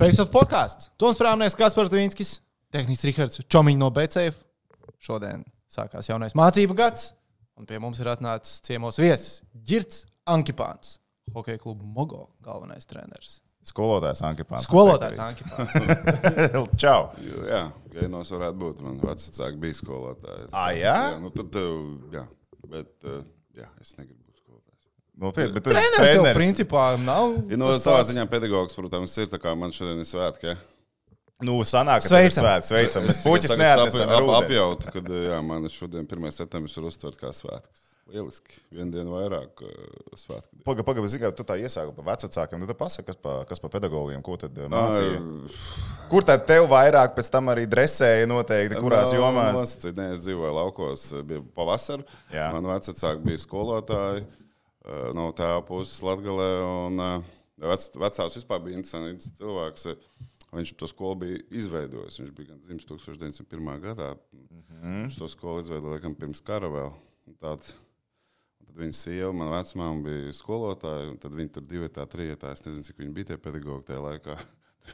Face of podkāsts. Toms Prāmnieks, Kaspars Dvīnskis, Tehnisks Rihards Čomiņš no BCF. Šodien sākās jaunais mācību gads, un pie mums ir atnācis ciemos viesis Girts Ankipāns, hokeja kluba Mogo galvenais treneris. Skolotājs Ankipāns. Skolotājs Ankipāns. Čau! Jā, Gainos varētu būt. Man vecāki bija skolotāji. Ah, jā? jā nu tad, jā. Bet, uh, jā, es negribu. Nopietni, bet Treneris jau treneris. principā nav. Ja, no tas savā ziņā pedagogs, protams, ir tā kā man šodien ir svētki. Ja? Nu, sanāk, Sveicam. Svēts, sveicam. Bet puķis neatnesam ap, apjautu, kad uh, jā, man šodien 1. septembris ir uztvert kā svētks. Lieliski. Vienu dienu vairāk uh, svētku. Pagaid, pagaid, zini, tu tā iesāki par vecākiem. Nu, tad pasaki, kas pa, kas pa pedagogiem, ko tad uh, mācīja. Kur tad tev vairāk pēc tam arī dresēja noteikti, kurās jomās? Nosacīt, nē, es dzīvoju laukos, bija pavasarī. Jā. Man vecāki bija skolotāji eh, no tā puses Latgalē. Un, eh, vec, vecāks vispār bija interesants cilvēks. Viņš to skolu bija izveidojis. Viņš bija gan dzimis 1901. gadā. Mm -hmm. Viņš to skolu izveidoja laikam pirms kara vēl. Un Tād, un tad viņa sieva, mana vecmāma bija skolotāja, tad viņi tur divi tā trijotā. Es nezinu, cik viņi bija tie pedagogi tajā laikā.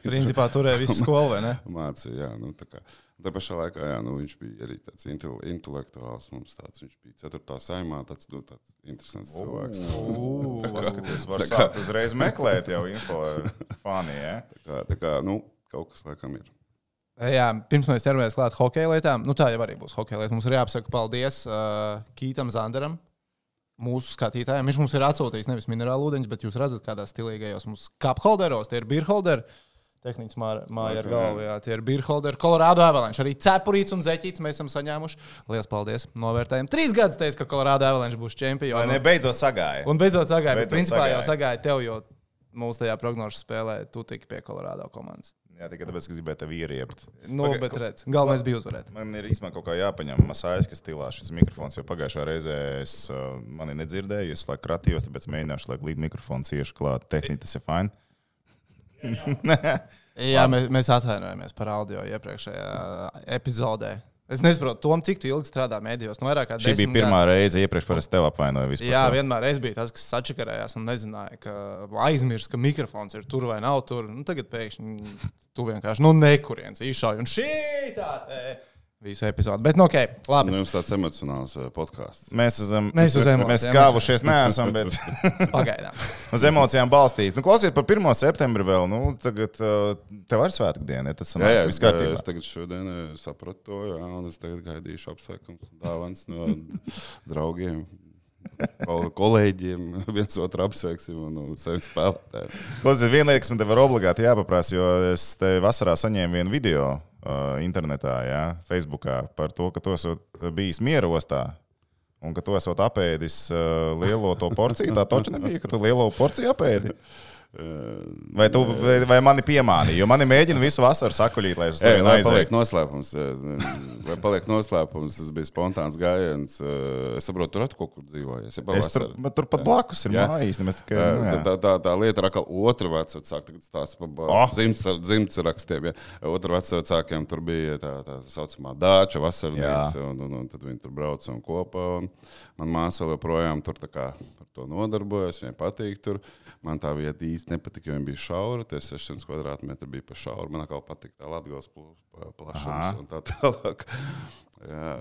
Principā turēja visu skolu, vai ne? Mācīja, jā, nu, tā kā. Tā pašā laikā jā, nu, viņš bija arī tāds intel intelektuāls. Mums tāds, viņš bija 4. saimā, tāds, nu, tāds interesants cilvēks. Paskaties, var sākt uzreiz meklēt jau info fani, ja? Tā kā, tā kā, nu, kaut kas laikam ir. Jā, pirms mēs ķeramies klāt hokeja lietām, nu tā jau arī būs hokeja lieta. Mums ir jāpasaka paldies uh, Kītam Zanderam, mūsu skatītājiem. Viņš mums ir atsūtījis nevis minerālu ūdeņus, bet jūs redzat, kādā stilīgajos mums kapholderos, tie ir beerholderi. Tehnikas māja ar galvu, jā, tie ir beerholderi. Kolorādo avalanche. Arī cepurīts un zeķīts mēs esam saņēmuši. Lielas paldies! Novērtējam. Trīs gadus teica, ka Kolorādo avalanche būs čempions. Ne beidzot sagāja? Un beidzot sagāja, bet Beidzot principā jau sagāja. sagāja tev, jo mūsu tajā prognožu spēlē tu tiki pie Kolorādo komandas. Jā, tikai tāpēc, ka gribēju tevi ieriept. Nu, Paga- bet redz, galvenais bija uzvarēt. Man ir īstenībā kaut kā jāpaņem masājas, kas stilā šis mikrofons, jo pagājušā reizē es uh, mani nedzirdēju, es laikam kratījos, tāpēc mēģināšu, lai glīd mikrofons cieši klāt. Tehniski tas ir fini. Jā, mēs, mēs atvainojamies par audio iepriekšējā epizodē. Es nesaprotu, Tom, cik tu ilgi strādā mēdījos. Nu, Šī bija pirmā gadi. reize, iepriekš parasti tev apvainoju vispār. Jā, vienmēr es biju tas, kas sačakarējās un nezināja, ka aizmirst, ka mikrofons ir tur vai nav tur. Nu, tagad pēkšņi tu vienkārši no nekurienes izšauji un šī tā te visu epizodu. Bet, nu, ok, labi. Nu, jums tāds emocionāls uh, podkāsts. Mēs esam, Mēs uz emocijām Mēs kāvušies neesam, bet Pagaidām. uz emocijām balstīts. Nu, klausies par 1. septembri vēl. Nu, tagad uh, tev ir svētku diena. ja Tas jā, viss es, kārtībā. es tagad šodien eh, sapratu to, jā, un es tagad gaidīšu apsveikums un dāvāns no draugiem. kol- Kolēģiem viens otru apsveiksim un, un saviem spēlētājiem. Viena lieta, kas man te var obligāti jāpaprasa, jo es te vasarā saņēmu vienu video internetā, jā, Facebookā par to, ka tu esat bijis mierostā. Un ka tu esat apēdis uh, lielo to porciju. Tā taču nebija, ka tu lielo porciju apēdi. Vai, tu, vai, vai mani piemānīji? Jo mani mēģina visu vasaru sakuļīt, lai es to Ei, Vai aizietu. paliek noslēpums? eh, Vai paliek noslēpums? Tas bija spontāns gājiens. eh, Es saprotu, tur atkal kaut kur dzīvojies. Ja Es tur, bet tur pat blakus ir mājas. tikai, Tā, nu, tā, tā, tā lieta ir atkal otra vecāka. Par Oh. dzimts, dzimts rakstiem. Ja. Otra vecākiem tur bija tā, tā saucamā dāča vasarnīca, un, un, un tad viņi tur brauca un kopā. Un man māsa joprojām tur tā kā to nodarbojas. Viņai patīk tur. Man tā vieta īsti nepatika, jo viņa bija šaura. Tie 600 kvadrātmetri bija pa šauru. Man atkal patīk tā Latvijas plašums Aha. un tā tālāk. Jā,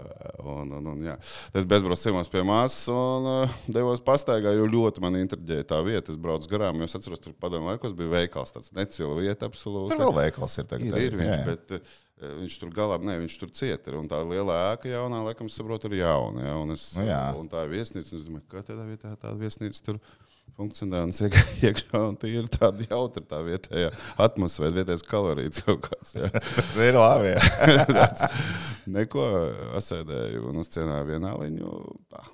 un, un, un, jā. Es bezbraucu ciemos pie māsas un uh, devos pastaigā, jo ļoti man intriģēja tā vieta. Es braucu garām, jo es atceros, tur padomu laikos bija veikals, tāds necila vieta absolūti. Tur vēl veikals ir. Tagad, Ir, ir viņš, jā, bet uh, viņš tur galā, ne, viņš tur cieta. ir, Un tā lielā ēka jaunā, laikam, saprotu, ir jauna. Ja, un, es, Nu jā. un tā ir viesnīca, un es domāju, kā tādā vietā tāda viesnīca tur funkcionē. Iegāju iekšā, un tie ir tādi jautri tā vietējā atmosfēra, vietējais kalorijas kaut kāds. Ja. Tas ir labi. Neko asēdēju un uzcienāju vienā liņu. Tā.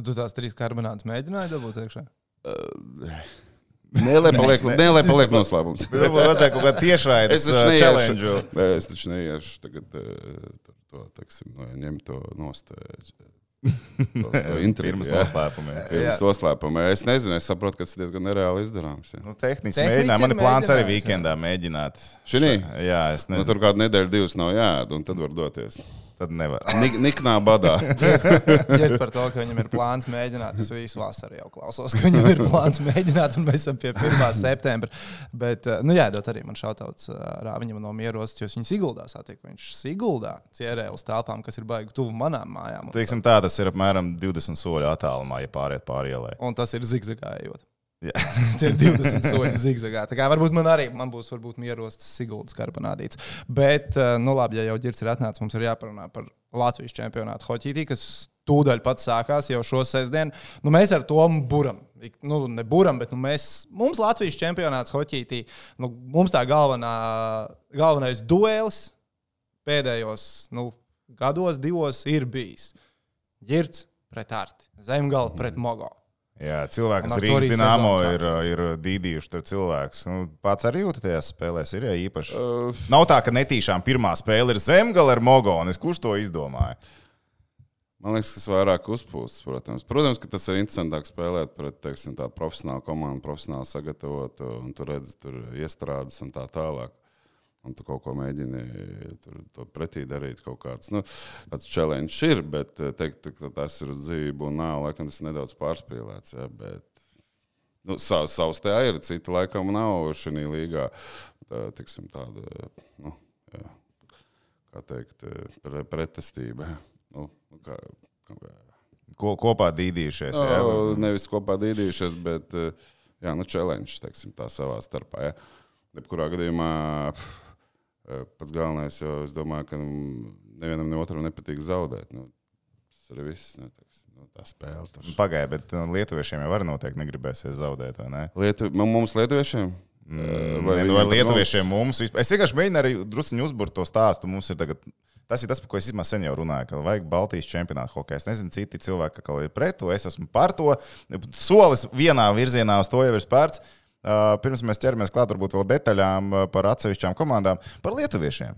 Tu tās trīs karbonātus mēģināji dabūt iekšā? Nē, lai paliek, nē, paliek noslēpums. Vajadzēja kaut kā tiešraides Es taču uh, neiešu, challenge. Nē, es taču neiešu tagad tur to, teksim, no, ņemt to nost. noslēpumiem. Pirms noslēpuma. Es nezinu, es saprotu, ka tas ir diezgan nereāli izdarāms. Nu, tehniski mēģināt. Man ir plāns arī weekendā mēģināt. Šinī? Jā, es Nu, nezinu. tur kādu nedēļu, divas nav jāēd, un tad var doties. Tad nevar. Nik, niknā badā. Ģērbt par to, ka viņam ir plāns mēģināt. Es visu vasaru jau klausos, ka viņam ir plāns mēģināt, un mēs esam pie 1. septembra. Bet, eh, nu, jā, dot arī man šautauts Rāviņam no mieros, jo viņš Siguldā satiek. Viņš Siguldā cierē uz telpām, kas ir baigi tuvu manām mājām. Teiksim, tā, tas ir apmēram 20 soļu attālumā, ja pāriet pāri ielai. Un tas ir zigzagājot. Tie ir 20 soļi zigzagā. Tā kā varbūt man arī man būs varbūt mierostas Siguldas karbonādīts. Bet, eh, nu labi, ja jau ģirds ir atnācis, mums ir jāparunā par Latvijas čempionātu hoķītī, kas tūdaļ pats sākās jau šo sestdienu. Nu, mēs ar to buram. Nu, ne buram, bet nu, mēs, mums Latvijas čempionāts hoķītī, nu, mums tā galvenā, galvenais duelis pēdējos nu, gados, divos ir bijis. Ģirds pret Arti, Zemgala pret Mogo. Jā, kas ar Rīgas dīnāmo ir, ir dīdījuši tur cilvēkus. Nu, pats arī jūtas tajās spēlēs, ir jā, īpaši. Uh, Nav tā, ka netīšām pirmā spēle ir zemgala ar Mogonis. Kurš to izdomāja? Man liekas, tas vairāk uzpūsts, protams. Protams, ka tas ir interesantāk spēlēt pret teiksim, profesionālu komandu, profesionāli sagatavotu, un tur redz tur iestrādes un tā tālāk. Un tu kaut ko mēģini tur, to pretī darīt, kaut kāds nu, tāds challenge ir, bet eh, teikt, ka tas ir uz dzīvību un nav, laikam tas ir nedaudz pārspīlēts. Ja, bet, nu, savs, savs te ir, citi laikam nav šajā līgā. Tā, tiksim, tāda, nu, jā, kā teikt, pre, pretestība. Nu, kā, kā, Ko, kopā dīdījušies. Jā, Jā, nevis kopā dīdījušies, bet jā, nu, challenge teiksim, tā savā starpā. Ja. Jebkurā gadījumā pff, pats galvenais, jo es domāju, ka nu, nevienam ne otram nepatīk zaudēt. Nu, tas arī viss. Nu, teiksim, nu, tā spēle. Tur. Pagaidiet, bet nu, lietuviešiem jau var noteikti negribēsies zaudēt, vai ne? Lietu, mums, Lietuviešiem, Mm, vai vai viņiem vai pat lietuviešiem mums? visp- Es vienkārši mēģinu arī druskuļi uzbūvēt to stāstu. Mums ir tagad, tas ir tas, par ko es īstenībā sen jau runāju, ka vajag Baltijas čempionātu hokeju. Es nezinu, citi cilvēki kā ir pret to, es esmu par to. Solis vienā virzienā uz to jau ir spērts. Uh, pirms mēs ķeramies klāt varbūt vēl detaļām uh, par atsevišķām komandām, par lietuviešiem.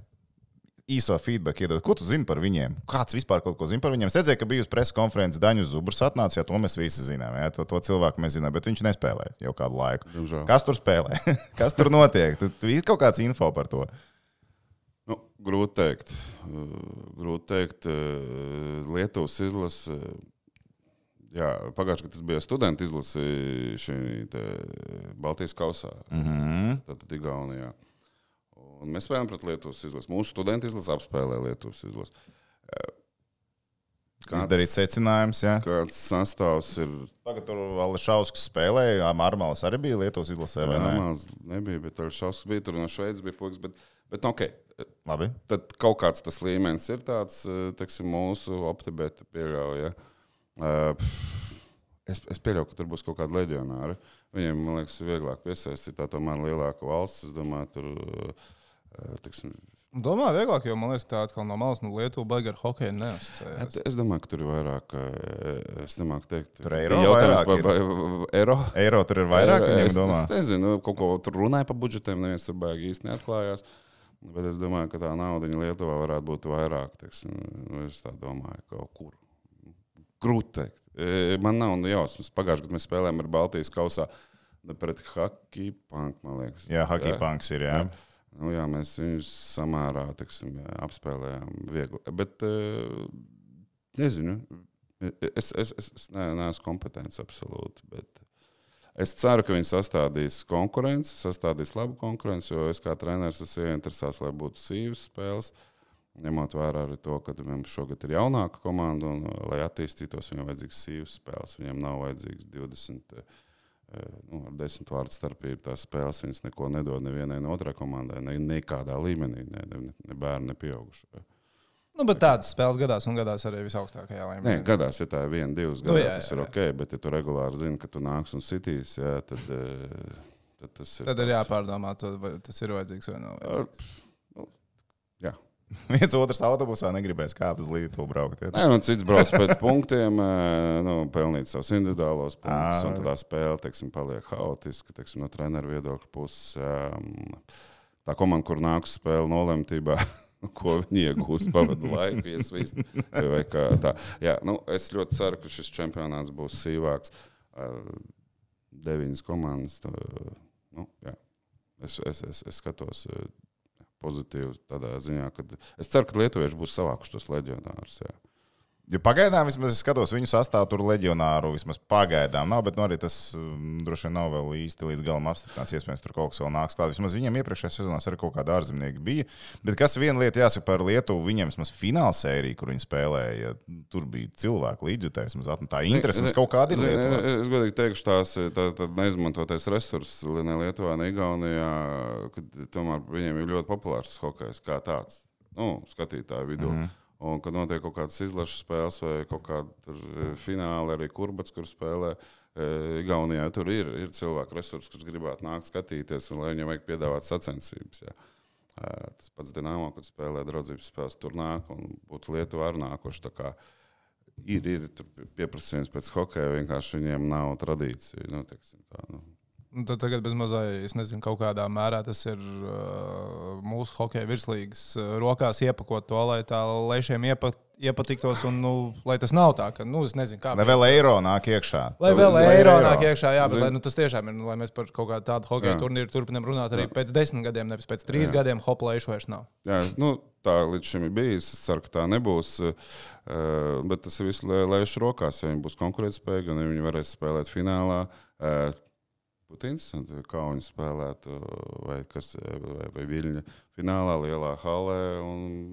Īso feedback iedod, ko tu zini par viņiem? Kāds vispār kaut ko zina par viņiem? Es redzēju, ka bija uz preses konferences Daņus Zubrs atnācis, ja to mēs visi zinām. Ja, to, to cilvēku mēs zinām, bet viņš nespēlē jau kādu laiku. diemžēl. Kas tur spēlē? Kas tur notiek? Tu, tu ir kaut kāds info par to. Nu, grūti teikt. Uh, Grūti teikt, Lietuvas izlase. Jā, pagājušajā gadā tas bija studenta izlase šī te Baltijas kausā. Mm -hmm. Tad, tad Igaunijā. Un mēs spēlējām pret Lietuvas izlasi. Mūsu studenti izlase apspēlē Lietuvas izlasi. Izdarīt secinājumus. Ja. Kāds sastāvs ir? Tagad tur vēl Šauskas spēlēja, Mārmāls arī bija Lietuvas izlasē. vai ne? Normāls nebija, bet tur šausmas bija. Tur no Šveices bija pogas. Bet, bet nu, okay. Labi. Tad kaut kāds tas līmenis ir tāds, eh, teiksim, mūsu optibēta pieļauja. Uh, es, es pieļauju, ka tur būs kaut kāda leģionāra. Viņiem, man liekas, ir vieglāk piesaistīt tā tomēr lielāku valsts. Es domāju, tur, uh, teiksim, Domāju, vieglāk, jo man liekas, tā atkal no malas, nu, Lietuva baigta ar hokeju neuzticējās. Es domāju, ka tur ir vairāk. eh, Es nemāku teikt, Tur eiro jautājums par ir? vai- eiro. Eiro tur ir vairāk, Eiro, es, domā. es nezinu, kaut ko tur runāja par budžetiem. Neviens tur baigi īsti neatklājās. Bet es domāju, ka tā nauda Lietuvā varētu būt vairāk. Teiksim, nu, es tā domāju, kaut kur. Grūti teikt. E, Man nav nu, jausmas. Pagājušajā gadā mēs spēlējām ar Baltijas kausā pret Haki Punk, liekas. Jā, hockey punks ir. Jā. Nu, jā, mēs viņus samērā teiksim, jā, apspēlējām viegli. Bet eh, nezinu. Es, es, es, es ne, neesmu kompetents absolūti. Bet es ceru, ka viņi sastādīs konkurenci, sastādīs labu konkurenci, jo es kā treneris esmu ieinteresēts, lai būtu sīvas spēles. Ņemot vērā arī to, ka mums šogad ir jaunāka komanda, un, uh, lai attīstītos, viņam vajadzīgs sīvas spēles. Viņam nav vajadzīgs 20 eh, nu, ar desmit vārdu starpību tās spēles. Viņas neko nedod nevienai no otrai komandai, ne, nekādā līmenī, ne, ne, ne bērnu, ne pieaugušu. Nu, bet tādas spēles gadās un gadās arī visaugstākajā Nē, līmenī. gadās, ja tā ir viena, divas Nu, gadus, jā, tas jā, ir jā. ok, bet ja tu regulāri zini, ka tu nāks un sitīs, jā, tad, eh, tad tas ir. Tad ir jāpārdomā, to, vai tas ir vajadzīgs vai nav. vajadzīgs. Viens otrs autobusā negribēs kāpt uz Lietuvu braukt. Ja? Nē, nu, cits brauc pēc punktiem, nu, pelnīt savus individuālos punktus, un tā spēle teiksim, paliek haotiska teiksim, no treneru viedokļa puses. jā. Tā komanda, kur nāk uz spēli nolemtībā, ko viņi iegūs, pavadu laiku, iesvīst. Jā, nu, es ļoti ceru, ka šis čempionāts būs sīvāks. Deviņas komandas. Nu, jā. es, es, es, es skatos pozitīvi tādā ziņā, ka es ceru, ka lietuvieši būs savākuši tos leģionārus. Jā. Ja pagaidām vismaz es skatos viņu sastāvu, tur leģionāru vismaz pagaidām nav, bet nu, arī tas um, droši vien nav vēl īsti līdz galam apstiprināts. Iespējams, tur kaut kas vēl nāks klāt. Vismaz viņiem iepriekšējā sezonā arī kaut kāda ārzemnieka bija. Bet kas viena lieta jāsaka par Lietuvu, viņiem vismaz fināla sērija, kur viņi spēlēja, tur bija cilvēku līdzjutējs. Tā interese mums kaut kāda ir. Lietuvā. Es godīgi teikšu, tās tā, tā neizmantotais resurss ne Lietuvā, ne Igaunijā, kad tomēr viņiem ir ļoti populārs hokejs kā tāds. Nu, skatītāju vidū. Mm -hmm. Un, kad notiek kaut kādas izlases spēles vai kaut kāda e, fināla, arī kurbats, kur spēlē. E, Igaunijā tur ir, ir cilvēku resursi, kurus gribētu nākt skatīties, un lai viņiem vajag piedāvāt sacensības. Jā. E, tas pats Dienāmo, kad spēlē draudzības spēles, tur nāk un būtu Lietuva ar nākošu. Ir, ir pieprasījums pēc hokeja, vienkārši viņiem nav tradīcija. Nu, tā, nu. Nu, tad tagad bez mazai, es nezinu, kādā mērā tas ir uh, mūsu hokeja virslīgas uh, rokās iepakot to, lai tā lēšiem iepat, iepatiktos un nu, lai tas nav tā, ka, nu, es nezinu, kā. Lai vēl eiro nāk iekšā. Lai vēl eiro nāk iekšā, jā, bet lai, nu, tas tiešām ir, nu, lai mēs par kaut kādu tādu hokeja turnīru turpinām runāt arī jā. pēc desmit gadiem, nevis pēc trīs jā. gadiem, hop, lēšu vairs nav. Jā, nu, tā līdz šim ir bijis. Es ceru, ka tā nebūs. Uh, bet tas ir viss lēšu rokās. Ja viņi būs konkurētspējīgi un ja viņi varēs spēlēt finālā, uh, būtu interesanti, kā viņi spēlētu, vai, kas, vai, vai Viļņa finālā, lielā halē.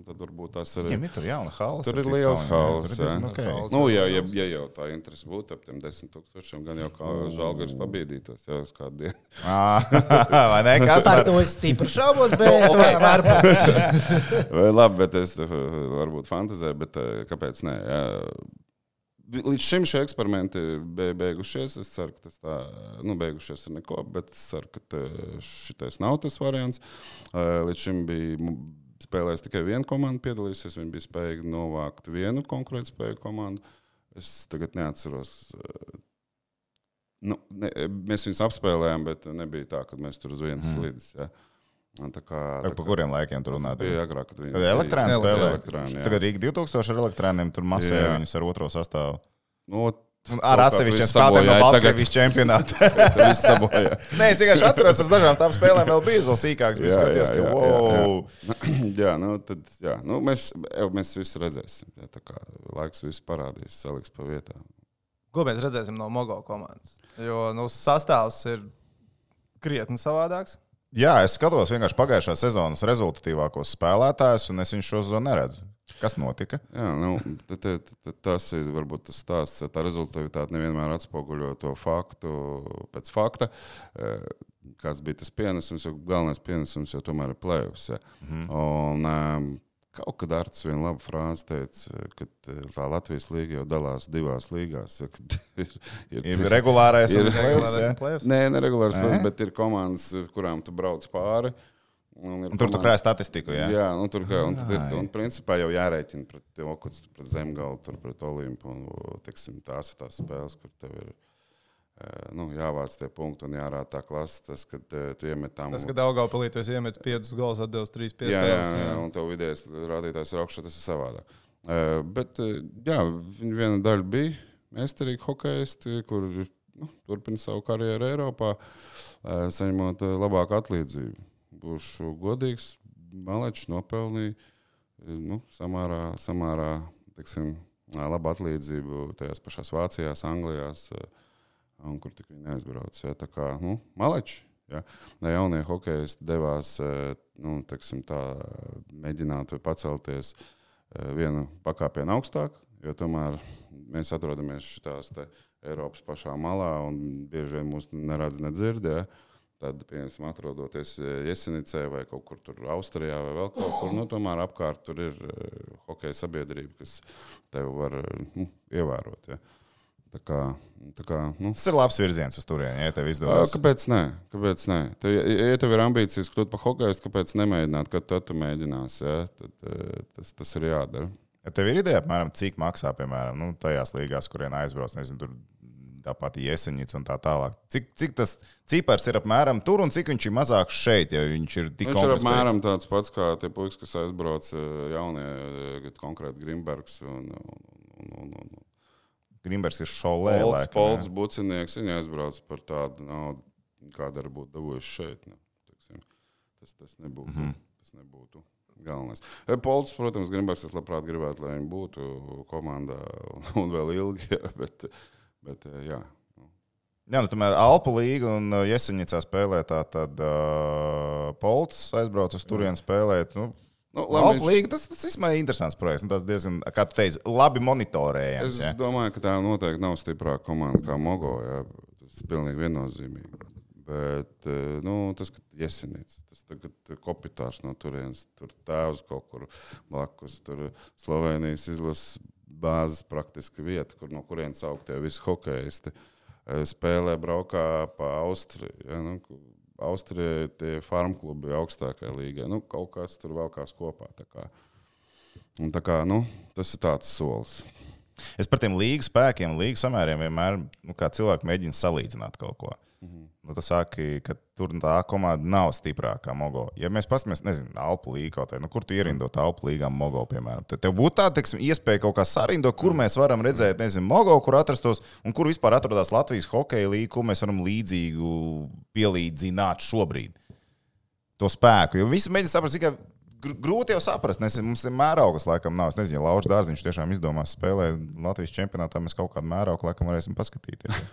Tad varbūt tas ir. Viņam ir tur jauna hala. Tur ir liels halas. Okay. Nu, ja, ja, ja jau tā interese būtu ap tiem desmit tūkstošiem, gan jau kā žēlgars pabīdītos jau uz kādu dienu. vai ne? Kas par to es stipri šaubos, bet no, okay. vai, labi, bet es varbūt fantazēju, bet eh, kāpēc ne? Jā Līdz šim šie eksperimenti bija beigušies. Es ceru, ka tas tā, nu, beigušies ar neko, bet es ceru, ka šis nav tas variants. Līdz šim bija spēlējis tikai viena komanda, piedalījusies. Viņi bija spējīgi novākt vienu konkurētspēju komandu. Es tagad neatceros. Nu, ne, mēs viņus apspēlējām, bet nebija tā, ka mēs tur uz vienas mm. slīdes. Ja. Tā kā, tā par kuriem laikiem tur runājot? Bija agrāk, kad viņi bija elektrāni spēlēja. Tagad Rīga 2000 ar elektrāniem tur masēja viņus ar otro sastāvu. Nu, Ar atsevišķiem spēlēm no Baltkrievijas čempionāta. Nē, es vienkārši atceros, tas dažām tām spēlēm vēl bija vēl sīkāks. Bija skaties, ka wow. Jā, jā. jā, nu, tad, jā. Nu, mēs, mēs visi redzēsim. Jā, tā kā laiks viss parādīs, saliks pa vietām. Ko mēs redzēsim no Mogo komandas? Jo nu, sastāvs ir krietni savādāks. Jā, es skatos vienkārši pagājušā sezonas rezultatīvākos spēlētājus, un es viņu šo zonu neredzu. Kas notika? Jā, nu, t, t, t, tas ir varbūt tas stāsts. Tā rezultātivitāte nevienmēr atspoguļo to faktu pēc fakta. E, kāds bija tas pienesums, jo galvenais pienesums jau tomēr ir plēvis. Ja. -hmm. Un, Kaut kad Arts viena laba frāze teica, ka eh, tā Latvijas līnija jau dalās divās līgās. Ja, ir, ir, ir regulārais ir, un plēvs. Nē, neregulārs plēvs, bet ir komandas, kurām tu brauc pāri. Un un tur tu krāj statistiku. Jā, jā nu, tur kā, un, ir, un principā jau jārēķina pret, pret Zemgalu, pret Olimpu. Un, teksim, tās ir tās spēles, kur tev ir nu, jāvāc tie punkti un jārāda tā klase. Tas, kad tu iemet tam. Tas, kad Daugavpilī tu iemet 5 gols, atdevis 3 5 jā, jā, jā, jā, un tev vidējais rādītājs augšā, tas ir savādāk. Bet jā, viena daļa bija meistarīgi hokeisti, kur nu, turpina savu karjeru Eiropā, saņemot labāku atlīdzību. Būšu godīgs, Malečs nopelnīja nu, samārā, samārā teiksim, labu atlīdzību tajās pašās Vācijās, Anglijās. Uh, un kur tik viņi neaizbrauc. Ja, tā kā nu, maleči. Ja, jaunie hokeisti devās e, nu, teksim, tā, mēģināt pacelties e, vienu pakāpienu augstāk, jo tomēr mēs atrodamies šitās Eiropas pašā malā un bieži vien mūs neredz, nedzird. Ja. Tad, piemēram, atrodoties Jesenicē vai kaut kur tur Austrijā vai vēl kaut kur, nu, tomēr apkārt tur ir hokeja sabiedrība, kas tevi var nu, ievērot. Ja. Tā kā, tā kā, nu. Tas ir labs virziens uz turieni, ja tev izdodas. Kāpēc nē? Kāpēc nē? Tev, ja tev ir ambīcijas kļūt par hokeistu, kāpēc nemēģināt, kad tu, tu mēģināsi? Ja? Tad, tas, tas ir jādara. Ja tev ir ideja, apmēram, cik maksā, piemēram, nu, tajās līgās, kurien aizbrauc, nezinu, tur tāpat iesaņģis un tā tālāk. Cik, cik tas cipars ir apmēram tur un cik viņš ir mazāks šeit, ja viņš ir tik viņš ir apmēram tāds pats kā tie puikas, kas aizbrauc jaunie, konkrēti Grimbergs un, un, un, un, un, un Grimbergs ir šolē. Polts, Polts Bucinieks, viņa aizbrauc par tādu naudu, kāda arī būtu dabūjuši šeit. Ne? Nu, Teksim, tas, tas nebūtu. Mm -hmm. tas nebūtu galvenais. E, Polts, protams, Grimbergs, es labprāt gribētu, lai viņi būtu komandā un, vēl ilgi, jā, bet, bet e, jā. Jā, nu, tomēr Alpu līga un uh, Jeseņicā spēlē tā, tad uh, Polts aizbrauc uz turieni spēlēt. Nu, Nu, Labi, Alpu līga, tas, tas ir interesants projekts. un Tas diezgan, kā tu teici, labi monitorējams. Es ja. domāju, ka tā noteikti nav stiprāka komanda kā Mogo. Jā. Tas ir pilnīgi viennozīmīgi. Bet eh, nu, tas, ka Jesenīts, tas tagad kopitārs no turienes, tur tēvs kaut kur blakus, tur Slovenijas izlases bāzes praktiski vieta, kur no kurienes augtie visi hokeisti eh, spēlē, braukā pa Austriju. Ja, nu, Austrijai tie farm klubi augstākajā līgā. Nu, kaut kas tur vēl kāds kopā. Tā kā. Un tā kā, nu, tas ir tāds solis. Es par tiem līgas spēkiem, līgas samēriem vienmēr, nu, cilvēki mēģina salīdzināt kaut ko. Mm -hmm. nu, tas saka, ka tur tā komanda nav stiprākā Mogo. Ja mēs paskatāmies, nezinu, Alpu līniju nu, kur tu ierindot Alpu līgā Mogo, piemēram, tad tev būtu tāda teiksim, iespēja kaut kā sarindot, kur mēs varam redzēt, nezinu, Mogo, kur atrastos un kur vispār atrodas Latvijas hokeja līnija, ko mēs varam līdzīgu pielīdzināt šobrīd. To spēku. Jo visi mēģina saprast, tikai gr- grūti jau saprast. Nes, mums ir mēraugas, laikam, nav. Es nezinu, ja Lauris Dārziņš tiešām izdomās spēlēt Latvijas čempionātā, mēs kaut kādu mēraugu laikam varēsim paskatīties.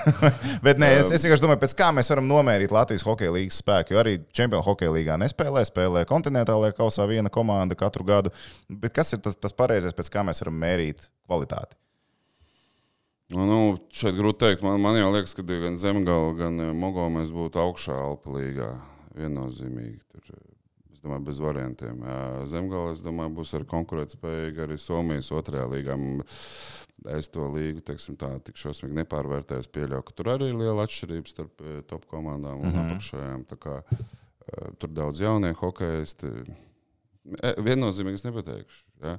Bet nē, es, es vienkārši domāju, pēc kā mēs varam nomērīt Latvijas hokeja līnijas spēku. Jo arī čempionu hokeja līgā nespēlē, spēlē kontinentālajā kausā viena komanda katru gadu. Bet kas ir tas, tas pareizais, pēc kā mēs varam mērīt kvalitāti? Nu, nu, šeit grūti pateikt. Man, man jau liekas, ka gan Zemgala, gan eh, Mogo mēs būtu augšā Alpa līgā. Viennozīmīgi. Tur, eh, es domāju, bez variantiem. Jā, Zemgala, es domāju, būs arī konkurētspējīga arī Somijas otrajā līgā. Es to līgu teiksim, tā, tik šausmīgi nepārvērtēju. Es pieļauju, ka tur arī ir liela atšķirība starp top komandām un mm -hmm. apakšējām. Kā, tur daudz jaunie hokeisti. Viennozīmīgi es nepateikšu. Ja?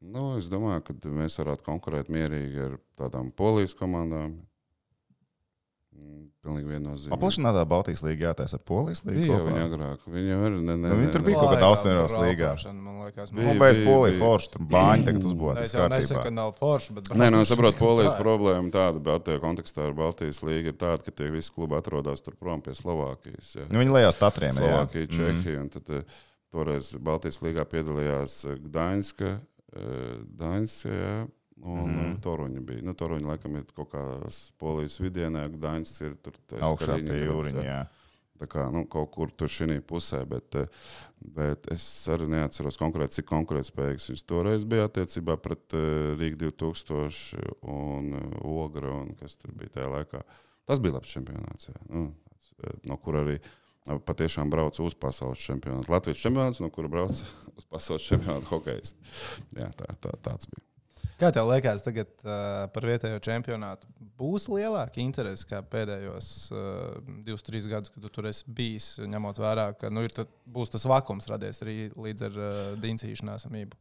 Nu, es domāju, ka mēs varētu konkurēt mierīgi ar tādām polijas komandām. Mm, Pilnīgi viennozīmīgi. Paplašinātā Baltijas līnija jātaisa ar Polijas līniju. Kopā? viņa agrāk. Viņa jau ir. Ne, ne, Nu, viņi ne, tur bija kaut kāda tur līgā. Man liekas, Nu, man- bez bija, bija. forša, tur bāņi tagad uzbūvēta. Es jau nesaku, ka nav forši, bet. Nē, nu, es saprotu, polijas problēma tāda, bet tajā kontekstā ar Baltijas līgu ir tāda, ka tie visi klubi atrodas tur prom pie Slovākijas. Ja. Nu, viņi lejās tatriem. jā. Slovākija, Mhm. Čehija. un Tad, eh, toreiz Baltijas līgā piedalījās eh, Gdaņska, eh, Gdaņska jā, un mm. Toruņa bija. Nu, Toruņa laikam ir kaut kādas polijas vidienē, Gdaņsks ir tur Augšā pie jūriņa. Tā kā nu, kaut kur tur šī pusē, bet, eh, bet es arī neatceros konkrēti, cik konkurētspējīgs viņš toreiz bija attiecībā pret uh, Rīgas 2000 un uh, Ogra un kas tur bija tajā laikā. Tas bija labs čempionāts, jā. nu, eh, no kur arī eh, patiešām brauca uz pasaules čempionātu. Latvijas čempionāts, no kura brauca uz pasaules čempionātu hokejs. Jā, tā, tā, tāds bija. Kā tev liekas, tagad uh, par vietējo čempionātu būs lielāka interese kā pēdējos uh, divus, trīs gadus, kad tu tur esi bijis, ņemot vērā, ka nu, tad būs tas vakums radies arī līdz ar uh, dincīšanās amību?